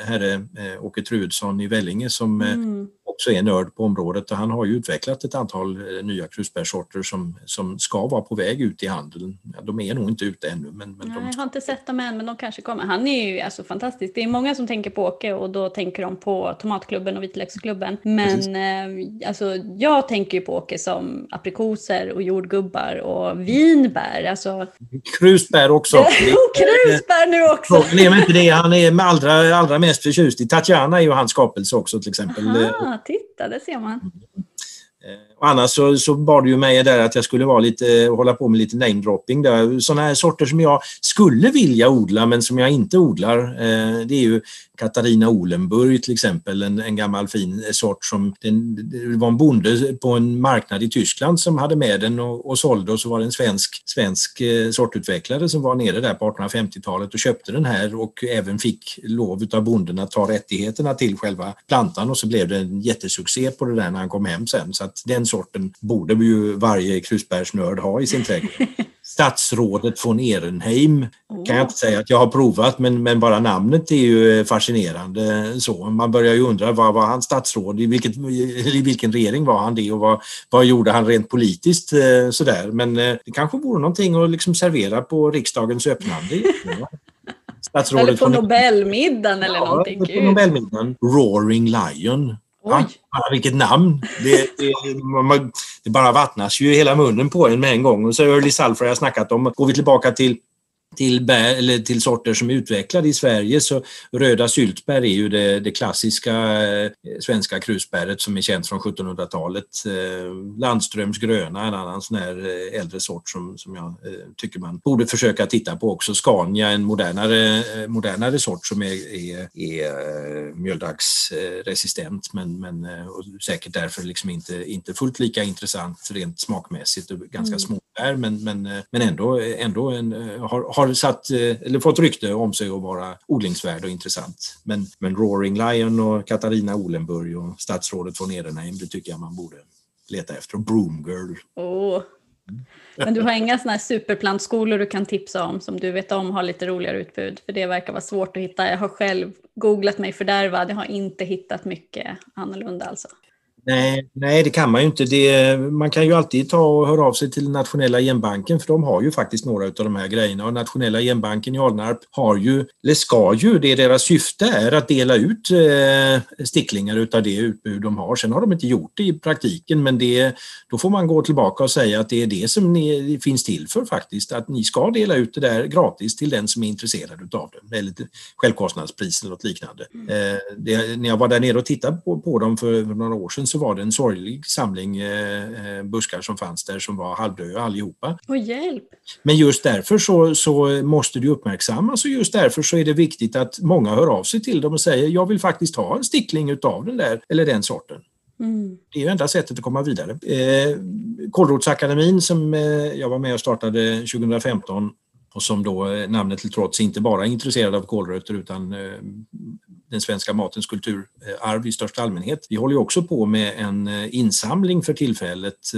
herre, Åke Truedsson i Vellinge som mm också är nörd på området och han har ju utvecklat ett antal eh, nya krusbärssorter som, som ska vara på väg ut i handeln. Ja, de är nog inte ute ännu. Men, men Nej, de... Jag har inte sett dem än, men de kanske kommer. Han är ju alltså fantastisk. Det är många som tänker på Åke och då tänker de på Tomatklubben och Vitlöksklubben. Men eh, alltså, jag tänker ju på Åke som aprikoser och jordgubbar och vinbär. Alltså, Krusbär också. och krusbär nu också! Frågan är inte det. Han är allra, allra mest förtjust i Tatjana är ju hans skapelse också till exempel. Aha, titta, det ser man. Mm. Eh, och annars så, så bad du mig där att jag skulle vara lite, hålla på med lite namedropping. Sådana här sorter som jag skulle vilja odla men som jag inte odlar. Eh, det är ju Katarina Olenburg till exempel, en, en gammal fin sort som den, det var en bonde på en marknad i Tyskland som hade med den och, och sålde och så var det en svensk, svensk eh, sortutvecklare som var nere där på 1850-talet och köpte den här och även fick lov av bonden att ta rättigheterna till själva plantan och så blev det en jättesuccé på det där när han kom hem sen. Så att den sorten borde ju varje krusbärsnörd ha i sin trädgård. Statsrådet von Ehrenheim kan jag inte säga att jag har provat men, men bara namnet är ju fascinerande. Så man börjar ju undra vad var han statsråd, i, vilket, i vilken regering var han det och vad, vad gjorde han rent politiskt eh, sådär. Men eh, det kanske vore någonting att liksom servera på riksdagens öppnande. Statsrådet eller på. Nobelmiddagen eller ja, någonting. på. Nobelmiddagen. Roaring Lion. Oj. Ja, vilket namn! Det, det, man, det bara vattnas ju i hela munnen på en med en gång. Och så Early Sulfur har jag snackat om. Går vi tillbaka till till, bär, eller till sorter som är utvecklade i Sverige så röda syltbär är ju det, det klassiska eh, svenska krusbäret som är känt från 1700-talet. Eh, Landströms gröna, en annan sån här eh, äldre sort som, som jag eh, tycker man borde försöka titta på också. Scania, en modernare, modernare sort som är, är, är mjöldaggsresistent men, men säkert därför liksom inte, inte fullt lika intressant rent smakmässigt och ganska mm. små är men, men, eh, men ändå, ändå en, eh, har, har satt, eh, eller fått rykte om sig att vara odlingsvärd och intressant. Men, men Roaring Lion och Katarina Olenburg och statsrådet von Edenheim, det tycker jag man borde leta efter. Och Broom Girl. Oh. Men du har inga sådana här superplantskolor du kan tipsa om som du vet om har lite roligare utbud? För det verkar vara svårt att hitta. Jag har själv googlat mig fördärvad. Jag har inte hittat mycket annorlunda alltså. Nej, nej, det kan man ju inte. Det, man kan ju alltid ta och höra av sig till Nationella genbanken för de har ju faktiskt några av de här grejerna och Nationella genbanken i Alnarp har ju, eller ska ju, det deras syfte är att dela ut eh, sticklingar utav det utbud de har. Sen har de inte gjort det i praktiken men det, då får man gå tillbaka och säga att det är det som ni finns till för faktiskt, att ni ska dela ut det där gratis till den som är intresserad utav det, eller självkostnadspris eller något liknande. Eh, det, när jag var där nere och tittade på, på dem för några år sedan så var det en sorglig samling eh, buskar som fanns där som var halvdöda allihopa. Och hjälp! Men just därför så, så måste det uppmärksammas och just därför så är det viktigt att många hör av sig till dem och säger jag vill faktiskt ha en stickling utav den där eller den sorten. Mm. Det är ju enda sättet att komma vidare. Eh, Kålrotsakademin som eh, jag var med och startade 2015 och som då namnet till trots inte bara är intresserad av kålrötter utan eh, den svenska matens kulturarv i största allmänhet. Vi håller också på med en insamling för tillfället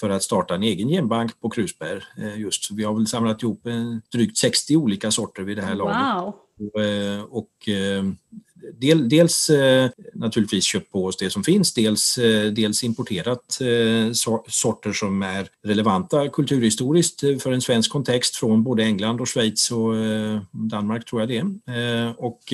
för att starta en egen genbank på krusbär. Just, vi har väl samlat ihop drygt 60 olika sorter vid det här laget. Wow. Och, och del, dels naturligtvis köpt på oss det som finns, dels, dels importerat sorter som är relevanta kulturhistoriskt för en svensk kontext från både England och Schweiz och Danmark tror jag det är. Och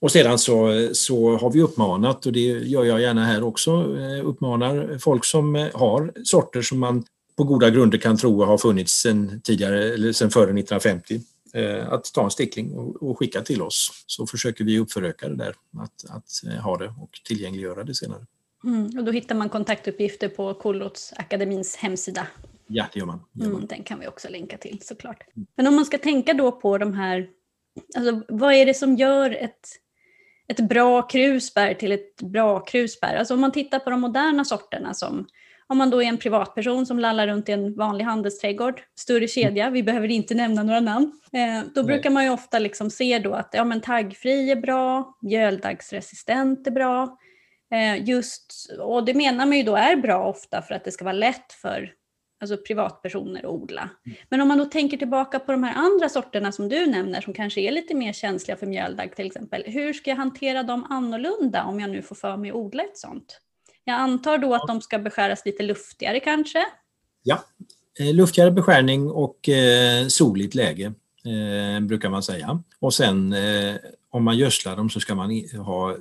och sedan så, så har vi uppmanat, och det gör jag gärna här också, uppmanar folk som har sorter som man på goda grunder kan tro har funnits sedan tidigare, eller sedan före 1950, att ta en stickling och skicka till oss. Så försöker vi uppföröka det där, att, att ha det och tillgängliggöra det senare. Mm, och då hittar man kontaktuppgifter på Kålrotsakademins hemsida. Ja, det gör man. Det gör man. Mm, den kan vi också länka till såklart. Men om man ska tänka då på de här, alltså, vad är det som gör ett ett bra krusbär till ett bra krusbär. Alltså om man tittar på de moderna sorterna som om man då är en privatperson som lallar runt i en vanlig handelsträdgård, större kedja, vi behöver inte nämna några namn, eh, då brukar man ju ofta liksom se då att ja, men taggfri är bra, mjöldaggsresistent är bra, eh, just, och det menar man ju då är bra ofta för att det ska vara lätt för alltså privatpersoner att odla. Men om man då tänker tillbaka på de här andra sorterna som du nämner som kanske är lite mer känsliga för mjöldagg till exempel. Hur ska jag hantera dem annorlunda om jag nu får för mig att odla ett sånt? Jag antar då att de ska beskäras lite luftigare kanske? Ja, eh, luftigare beskärning och eh, soligt läge eh, brukar man säga. Och sen om man gödslar dem så ska man ha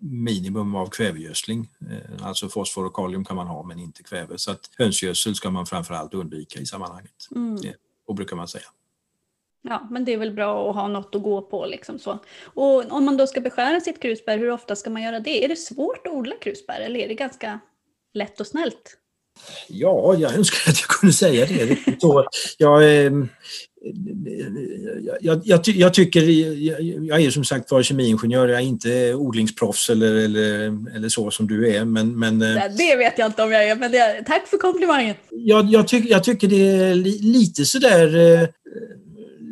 minimum av kvävegödsling. Eh, alltså fosfor och kalium kan man ha men inte kväve. Så att hönsgödsel ska man framförallt undvika i sammanhanget. Mm. Det, och brukar man säga. Ja, men det är väl bra att ha något att gå på. Liksom så. Och om man då ska beskära sitt krusbär, hur ofta ska man göra det? Är det svårt att odla krusbär eller är det ganska lätt och snällt? Ja, jag önskar att jag kunde säga det. Jag, ehm, jag, jag, jag, tycker, jag är som sagt var kemiingenjör, jag är inte odlingsproffs eller, eller, eller så som du är. Men, men, det vet jag inte om jag är, men det, tack för komplimangen. Jag, jag, tyck, jag tycker det är lite sådär eh,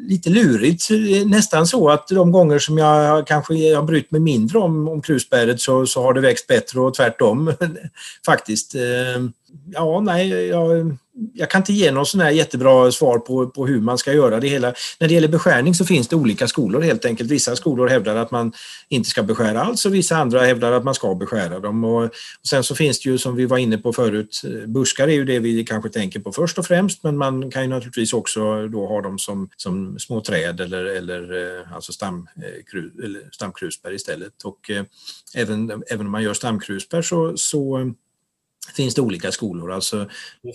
lite lurigt. Nästan så att de gånger som jag kanske har brytt mig mindre om, om krusbäret så, så har det växt bättre och tvärtom faktiskt. Ja, nej, jag, jag kan inte ge något sån här jättebra svar på, på hur man ska göra det hela. När det gäller beskärning så finns det olika skolor helt enkelt. Vissa skolor hävdar att man inte ska beskära alls och vissa andra hävdar att man ska beskära dem. Och, och sen så finns det ju som vi var inne på förut, buskar är ju det vi kanske tänker på först och främst men man kan ju naturligtvis också då ha dem som, som små träd eller, eller eh, alltså stam, eh, eller stamkrusbär istället. Och eh, även, även om man gör stamkrusbär så, så finns det olika skolor. Alltså,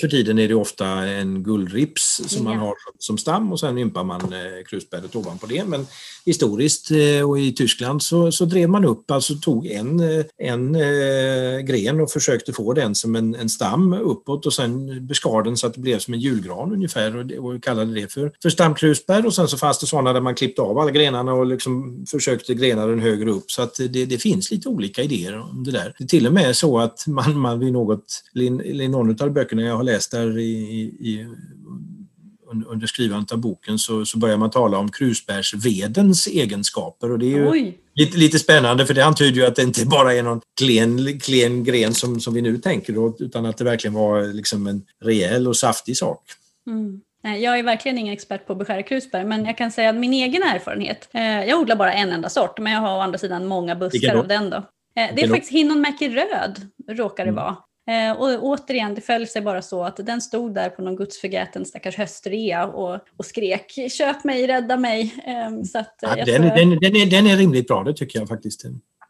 för tiden är det ofta en guldrips som man har som stam och sen ympar man eh, krusbäret ovanpå det. Men historiskt eh, och i Tyskland så, så drev man upp, alltså tog en, eh, en eh, gren och försökte få den som en, en stam uppåt och sen beskar den så att det blev som en julgran ungefär och, och kallade det för, för stamkrusbär och sen så fanns det sådana där man klippte av alla grenarna och liksom försökte grena den högre upp så att det, det finns lite olika idéer om det där. Det är till och med så att man, man vid något, i någon av böckerna jag har läst där i, i under skrivandet av boken så, så börjar man tala om krusbärsvedens egenskaper och det är ju lite, lite spännande för det antyder ju att det inte bara är någon klen, klen gren som, som vi nu tänker då, utan att det verkligen var liksom en rejäl och saftig sak. Mm. Jag är verkligen ingen expert på att beskära krusbär, men jag kan säga att min egen erfarenhet, eh, jag odlar bara en enda sort, men jag har å andra sidan många buskar av den då. Eh, det är faktiskt Hinnonmäki röd, råkar det mm. vara. Eh, och återigen, det föll sig bara så att den stod där på någon gudsförgäten stackars höstrea och, och skrek köp mig, rädda mig. Eh, så att, ja, den, får... den, den, är, den är rimligt bra, det tycker jag faktiskt.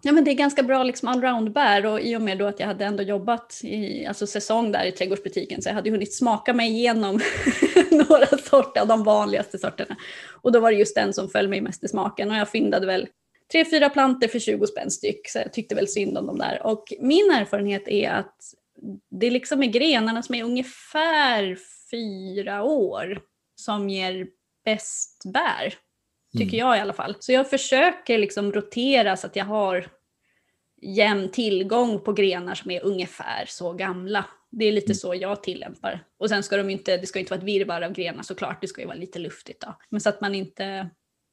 Ja, men det är ganska bra liksom allround-bär och i och med då att jag hade ändå jobbat i alltså säsong där i trädgårdsbutiken så jag hade hunnit smaka mig igenom några sorter av de vanligaste sorterna. Och då var det just den som föll mig mest i smaken och jag fyndade väl tre, fyra planter för 20 spänn styck så jag tyckte väl synd om dem där. Och min erfarenhet är att det liksom är grenarna som är ungefär fyra år som ger bäst bär. Tycker mm. jag i alla fall. Så jag försöker liksom rotera så att jag har jämn tillgång på grenar som är ungefär så gamla. Det är lite mm. så jag tillämpar. Och sen ska de inte, det ska inte vara ett virrvarr av grenar såklart, det ska ju vara lite luftigt då. Men så att man inte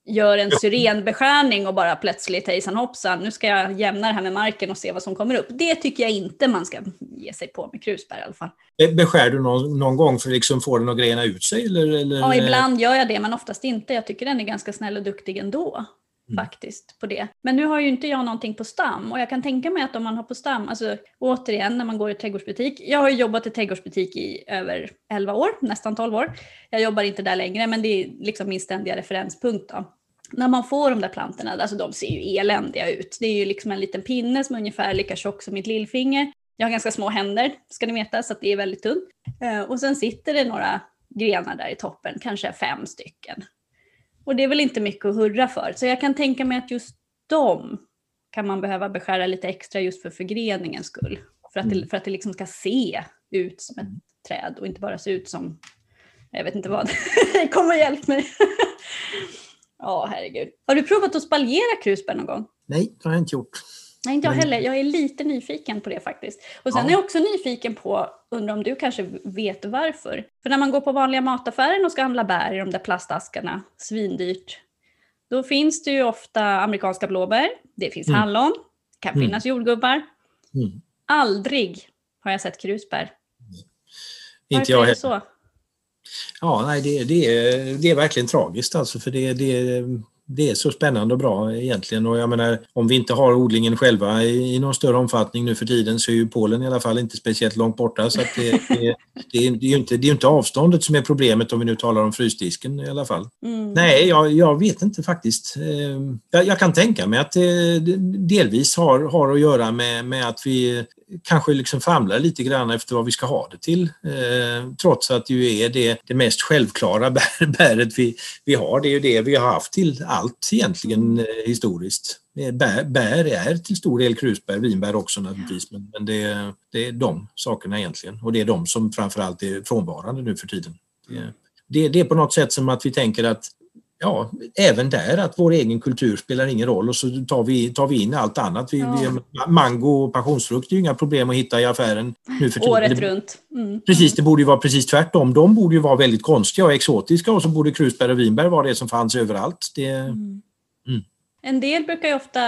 gör en syrenbeskärning och bara plötsligt hejsan hoppsan, nu ska jag jämna det här med marken och se vad som kommer upp. Det tycker jag inte man ska ge sig på med krusbär i alla fall. Beskär du någon, någon gång för att liksom få den att grena ut sig? Eller, eller? Ja, ibland gör jag det, men oftast inte. Jag tycker den är ganska snäll och duktig ändå. Mm. faktiskt på det. Men nu har ju inte jag någonting på stam och jag kan tänka mig att om man har på stam, alltså återigen när man går i trädgårdsbutik. Jag har ju jobbat i trädgårdsbutik i över 11 år, nästan 12 år. Jag jobbar inte där längre men det är liksom min ständiga referenspunkt då när man får de där plantorna, alltså de ser ju eländiga ut. Det är ju liksom en liten pinne som är ungefär lika tjock som mitt lillfinger. Jag har ganska små händer, ska ni veta, så att det är väldigt tunt. Eh, och sen sitter det några grenar där i toppen, kanske fem stycken. Och det är väl inte mycket att hurra för. Så jag kan tänka mig att just dem kan man behöva beskära lite extra just för förgreningens skull. För att det, mm. för att det liksom ska se ut som ett träd och inte bara se ut som, jag vet inte vad. Kom och hjälp mig. Ja, herregud. Har du provat att spaljera krusbär någon gång? Nej, det har jag inte gjort. Nej, inte jag heller. Jag är lite nyfiken på det faktiskt. Och sen ja. är jag också nyfiken på, undrar om du kanske vet varför? För när man går på vanliga mataffären och ska handla bär i de där plastaskarna, svindyrt, då finns det ju ofta amerikanska blåbär, det finns mm. hallon, det kan mm. finnas jordgubbar. Mm. Aldrig har jag sett krusbär. Mm. Inte jag heller. Ja, nej, det, det, är, det är verkligen tragiskt alltså för det, det, det är så spännande och bra egentligen. Och jag menar, om vi inte har odlingen själva i, i någon större omfattning nu för tiden så är ju Polen i alla fall inte speciellt långt borta. Så det, det, det, är, ju inte, det är inte avståndet som är problemet om vi nu talar om frysdisken i alla fall. Mm. Nej, jag, jag, vet inte faktiskt. Ehm, jag, jag, kan tänka mig att det delvis har, har att göra med, med att vi kanske liksom famlar lite grann efter vad vi ska ha det till. Eh, trots att det ju är det, det mest självklara bär, bäret vi, vi har. Det är ju det vi har haft till allt egentligen eh, historiskt. Eh, bär, bär, är till stor del krusbär, vinbär också naturligtvis, men, men det, det, är de sakerna egentligen. Och det är de som framförallt är frånvarande nu för tiden. Det, det, det är på något sätt som att vi tänker att ja, även där att vår egen kultur spelar ingen roll och så tar vi, tar vi in allt annat. Vi, ja. vi, mango och passionsfrukt är ju inga problem att hitta i affären nu för tiden. Året runt. Mm. Precis, det borde ju vara precis tvärtom. De borde ju vara väldigt konstiga och exotiska och så borde krusbär och vinbär vara det som fanns överallt. Det, mm. Mm. En del brukar ju ofta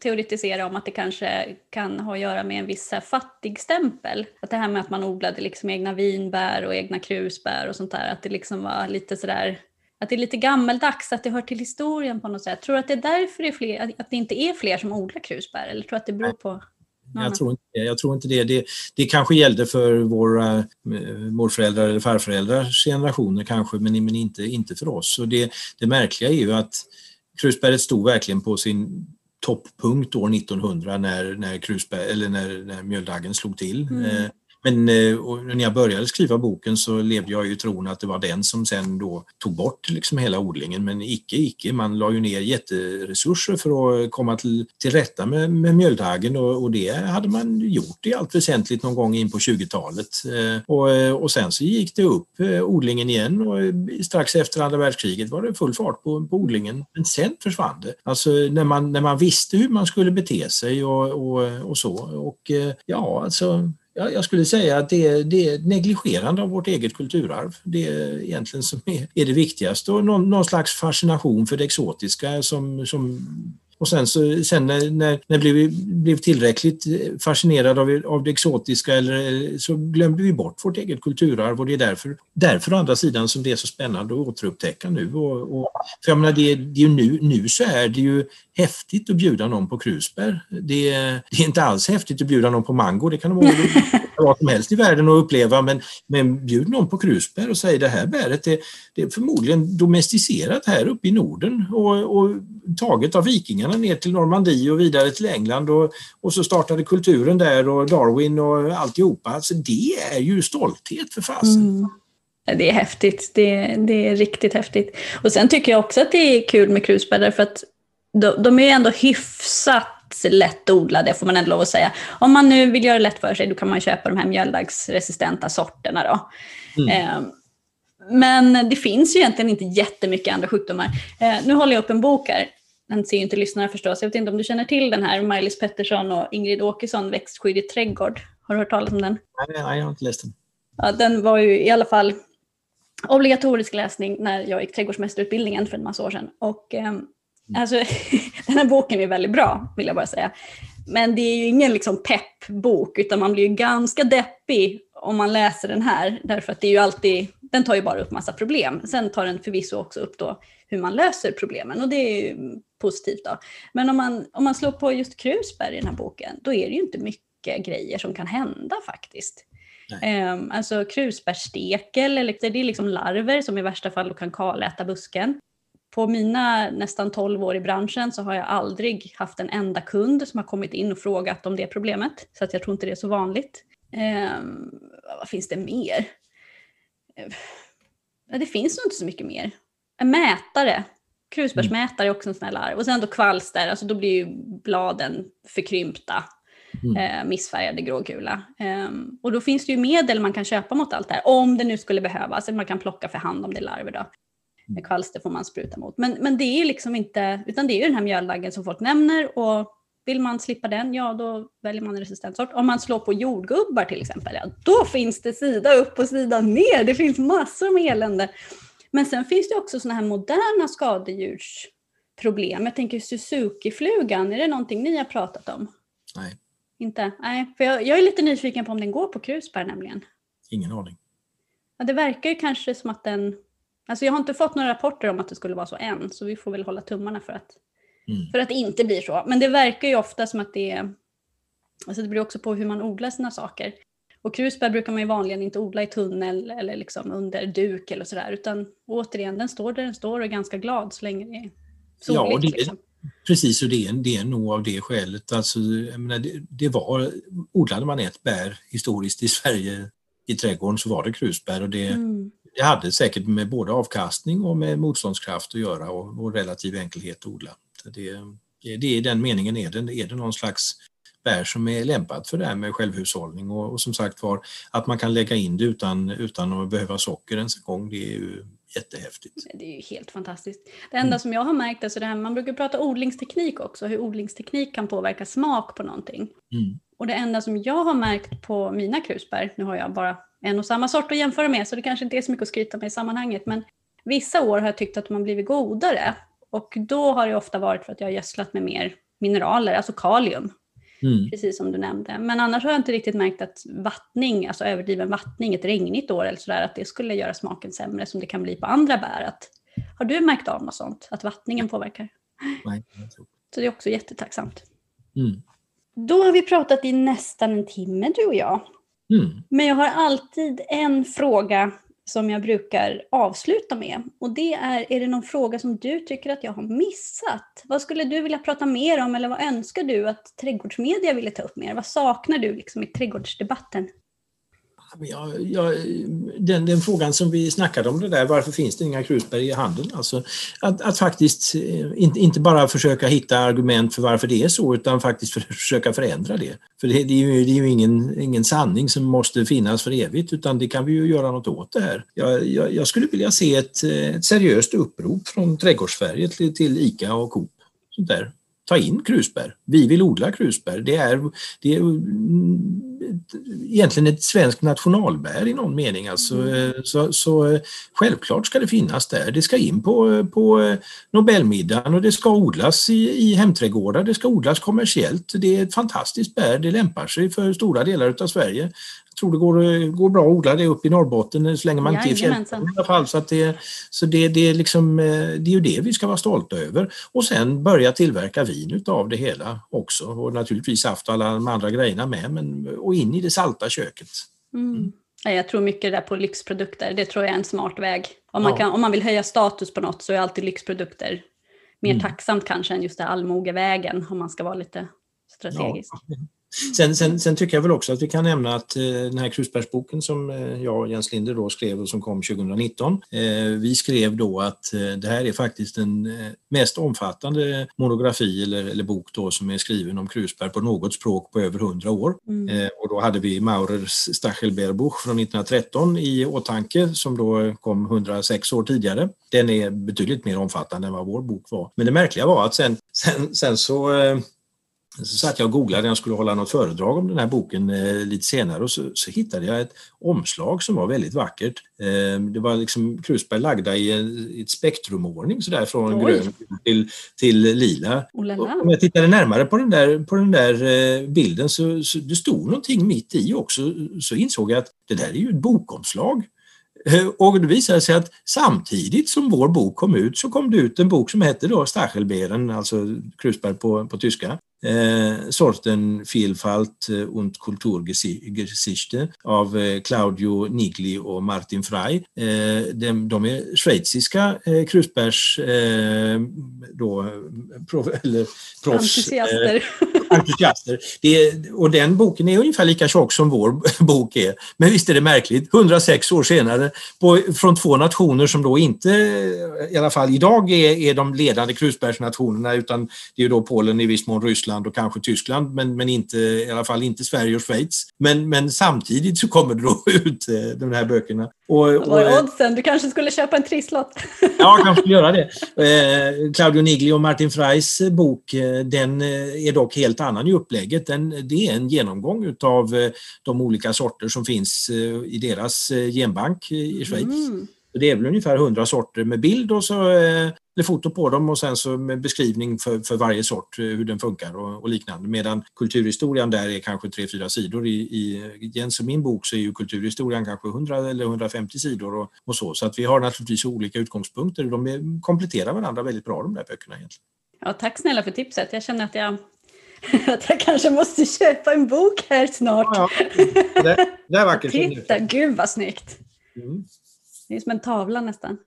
teoretisera om att det kanske kan ha att göra med en viss fattigstämpel. Att det här med att man odlade liksom egna vinbär och egna krusbär och sånt där, att det liksom var lite sådär att det är lite gammeldags, att det hör till historien på något sätt. Tror du att det är därför det, är fler, att det inte är fler som odlar krusbär? Eller tror du att det beror på jag tror, inte, jag tror inte det. det. Det kanske gällde för våra eh, morföräldrar eller farföräldrars generationer kanske, men, men inte, inte för oss. Och det, det märkliga är ju att krusbäret stod verkligen på sin topppunkt år 1900 när, när, krusbär, eller när, när mjöldaggen slog till. Mm. Men eh, när jag började skriva boken så levde jag i tron att det var den som sen då tog bort liksom hela odlingen. Men icke, icke. Man la ju ner jätteresurser för att komma till, till rätta med, med mjöldaggen och, och, det hade man gjort i allt väsentligt någon gång in på 20-talet. Eh, och, eh, och sen så gick det upp odlingen igen och strax efter andra världskriget var det full fart på, på odlingen. Men sen försvann det. Alltså när man, när man visste hur man skulle bete sig och, och, och så. Och ja, alltså jag skulle säga att det är, det är negligerande av vårt eget kulturarv. Det är egentligen som är, är det viktigaste och någon, någon, slags fascination för det exotiska som, som och sen, så, sen när, när, när vi blev tillräckligt fascinerade av, av det exotiska eller, så glömde vi bort vårt eget kulturarv och det är därför, därför å andra sidan som det är så spännande att återupptäcka nu. Och, och, för jag menar, det, det är nu, nu så är det ju häftigt att bjuda någon på krusbär. Det, det är inte alls häftigt att bjuda någon på mango, det kan vara vad som helst i världen att uppleva, men, men bjud någon på krusbär och säg det här bäret det, det är förmodligen domesticerat här uppe i Norden och, och taget av vikingarna ner till Normandie och vidare till England och, och så startade kulturen där och Darwin och alltihopa. Alltså det är ju stolthet för fasen. Mm. Det är häftigt. Det, det är riktigt häftigt. Och sen tycker jag också att det är kul med krusbär därför att de, de är ändå hyfsat lättodlade får man ändå lov att säga. Om man nu vill göra det lätt för sig då kan man köpa de här mjöldaggsresistenta sorterna. Då. Mm. Eh, men det finns ju egentligen inte jättemycket andra sjukdomar. Eh, nu håller jag upp en bok här. Den ser ju inte lyssnarna förstås. Jag vet inte om du känner till den här, Maj-Lis Pettersson och Ingrid Åkesson, Växtskydd i trädgård. Har du hört talas om den? Nej, nej jag har inte läst den. Ja, den var ju i alla fall obligatorisk läsning när jag gick trädgårdsmästarutbildningen för en massa år sedan. Och, eh, alltså, den här boken är väldigt bra, vill jag bara säga. Men det är ju ingen liksom peppbok, utan man blir ju ganska deppig om man läser den här, därför att det är ju alltid, den tar ju bara upp massa problem. Sen tar den förvisso också upp då hur man löser problemen och det är ju positivt då. Men om man, om man slår på just krusbär i den här boken, då är det ju inte mycket grejer som kan hända faktiskt. Um, alltså krusbärsstekel, eller, det är liksom larver som i värsta fall kan kaläta busken. På mina nästan 12 år i branschen så har jag aldrig haft en enda kund som har kommit in och frågat om det problemet. Så att jag tror inte det är så vanligt. Um, vad finns det mer? Det finns nog inte så mycket mer. En mätare. Krusbärsmätare är också en sån här larv. Och sen då kvalster, alltså då blir ju bladen förkrympta. Mm. Eh, missfärgade grågula. Eh, och då finns det ju medel man kan köpa mot allt det här, om det nu skulle behövas. Man kan plocka för hand om det är larver. Då. Mm. Kvalster får man spruta mot. Men, men det är liksom inte, utan det är ju den här mjöldaggen som folk nämner och vill man slippa den, ja då väljer man en resistent sort. Om man slår på jordgubbar till exempel, ja, då finns det sida upp och sida ner. Det finns massor med elände. Men sen finns det också sådana här moderna skadedjursproblem. Jag tänker Suzuki-flugan, är det någonting ni har pratat om? Nej. Inte? Nej, för jag, jag, är lite nyfiken på om den går på krusbär nämligen. Ingen aning. Ja, det verkar ju kanske som att den Alltså jag har inte fått några rapporter om att det skulle vara så än, så vi får väl hålla tummarna för att, Mm. för att det inte blir så. Men det verkar ju ofta som att det är, alltså det beror också på hur man odlar sina saker. Och krusbär brukar man ju vanligen inte odla i tunnel eller liksom under duk eller sådär, utan återigen, den står där den står och är ganska glad så länge det är soligt. Ja, och det- liksom. Precis, och det är, det är nog av det skälet. Alltså, menar, det, det var, odlade man ett bär historiskt i Sverige i trädgården så var det krusbär och det, Mm. det hade säkert med både avkastning och med motståndskraft att göra och, och relativ enkelhet att odla. Så det, det, är den meningen är det, är det någon slags bär som är lämpat för det här med självhushållning och, och som sagt var att man kan lägga in det utan, utan att behöva socker ens en gång, det är ju jättehäftigt. Det är ju helt fantastiskt. Det enda som jag har märkt, alltså det här, man brukar prata odlingsteknik också, hur odlingsteknik kan påverka smak på någonting. Mm. Och det enda som jag har märkt på mina krusbär, nu har jag bara en och samma sort att jämföra med, så det kanske inte är så mycket att skryta med i sammanhanget, men vissa år har jag tyckt att har blivit godare. Och då har det ofta varit för att jag har gödslat med mer mineraler, alltså kalium, Mm. precis som du nämnde. Men annars har jag inte riktigt märkt att vattning, alltså överdriven vattning ett regnigt år eller sådär, att det skulle göra smaken sämre som det kan bli på andra bär. Att, har du märkt av något sånt, att vattningen påverkar? Nej, Så det är också jättetacksamt. Mm. Då har vi pratat i nästan en timme du och jag. Mm. Men jag har alltid en fråga som jag brukar avsluta med. Och det är, är det någon fråga som du tycker att jag har missat? Vad skulle du vilja prata mer om eller vad önskar du att trädgårdsmedia ville ta upp mer? Vad saknar du liksom i trädgårdsdebatten? Ja, ja, den, den frågan som vi snackade om det där, varför finns det inga krusbär i handeln? Alltså, att, att faktiskt eh, inte, inte bara försöka hitta argument för varför det är så utan faktiskt för, försöka förändra det. För det, det är ju, det är ju ingen, ingen sanning som måste finnas för evigt utan det kan vi ju göra något åt det här. Jag, jag, jag skulle vilja se ett, eh, ett seriöst upprop från Trädgårdssverige till, till ICA och Coop. Sånt där. Ta in krusbär. Vi vill odla krusbär. Det är, det är egentligen ett svenskt nationalbär i någon mening. Alltså, eh, så, så eh, självklart ska det finnas där. Det ska in på, på eh, Nobelmiddagen och det ska odlas i, i hemträdgårdar. Det ska odlas kommersiellt. Det är ett fantastiskt bär. Det lämpar sig för stora delar av Sverige. Tror det går, eh, går bra att odla det upp i Norrbotten så länge man inte är i alla fall. Så, att det, så det, det, är liksom, eh, det är ju det vi ska vara stolta över. Och sen börja tillverka vin utav det hela också. Och naturligtvis saft och alla de andra grejerna med. Men, och in i det salta köket. Mm. Nej, Jag tror mycket där på lyxprodukter. Det tror jag är en smart väg. Om man, Ja. kan, om man vill höja status på något så är alltid lyxprodukter mer Mm. tacksamt kanske än just det allmogevägen om man ska vara lite strategisk. Ja. Sen, sen, sen tycker jag väl också att vi kan nämna att eh, den här krusbärsboken som eh, jag och Jens Linder då skrev och som kom 2019. Eh, vi skrev då att eh, det här är faktiskt den eh, mest omfattande monografi eller, eller bok då som är skriven om krusbär på något språk på över 100 år. Mm. Eh, och då hade vi Maurers Stachelbeerbuch från 1913 i åtanke som då kom 106 år tidigare. Den är betydligt mer omfattande än vad vår bok var. Men det märkliga var att sen, sen, sen så så satt jag och googlade jag skulle hålla något föredrag om den här boken eh, lite senare och så, så hittade jag ett omslag som var väldigt vackert. Eh, det var liksom krusbär lagda i, en, i ett spektrumordning sådär från Oj. grön till, till lila. La Och. Om jag tittade närmare på den där, på den där eh, bilden så, så det stod någonting mitt i också så insåg jag att det där är ju ett bokomslag. Eh, Och det visade sig att samtidigt som vår bok kom ut så kom det ut en bok som hette då Stachelbeeren, alltså krusbär på, på tyska. Eh, sorten Vielfalt eh, und Kulturgeschichte av eh, Claudio Nigli och Martin Frey. Eh, de, de är schweiziska eh, krusbärs eh, då, prof, eller proffs, Entusiaster entusiaster. Det är, och den boken är ungefär lika tjock som vår bok är. Men visst är det märkligt, 106 år senare, på, från två nationer som då inte, i alla fall idag, är, är de ledande krusbärsnationerna utan det är då Polen, i viss mån Ryssland och kanske Tyskland, men, men inte, i alla fall inte Sverige och Schweiz. Men, men samtidigt så kommer det då ut eh, de här böckerna. Och, Vad och, är oddsen? Du kanske skulle köpa en trisslott? Ja, jag kanske skulle göra det. Eh, Claudio Nigli och Martin Freys eh, bok, eh, den eh, är dock helt annan i upplägget. Den, det är en genomgång utav eh, de olika sorter som finns eh, i deras eh, genbank eh, i Schweiz. Mm. Det är väl ungefär 100 sorter med bild och så eh, eller foto på dem och sen så med beskrivning för, för varje sort, eh, hur den funkar och, och liknande. Medan kulturhistorien där är kanske tre fyra sidor. I, i Jens och min bok så är ju kulturhistorien kanske 100 eller 150 sidor och, och så. Så att vi har naturligtvis olika utgångspunkter. De är, kompletterar varandra väldigt bra de där böckerna egentligen. Ja, tack snälla för tipset. Jag känner att jag, att jag kanske måste köpa en bok här snart. Ja, ja. Det, det är vackert. Titta, gud vad snyggt. Mm. Det är som en tavla nästan.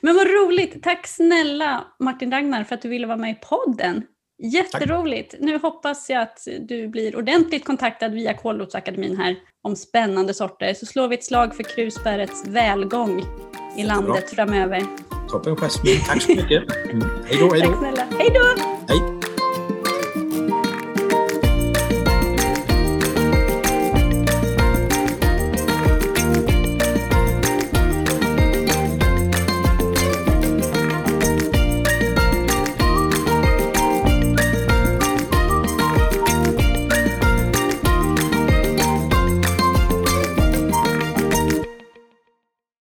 Men vad roligt. Tack snälla Martin Ragnar för att du ville vara med i podden. Jätteroligt. Nu hoppas jag att du blir ordentligt kontaktad via Kålrotsakademin här om spännande sorter. Så slår vi ett slag för krusbärets välgång i landet framöver. Toppen Jasmin, tack så mycket. Mm. Hej då, hej Tack då. Hej då! Hej.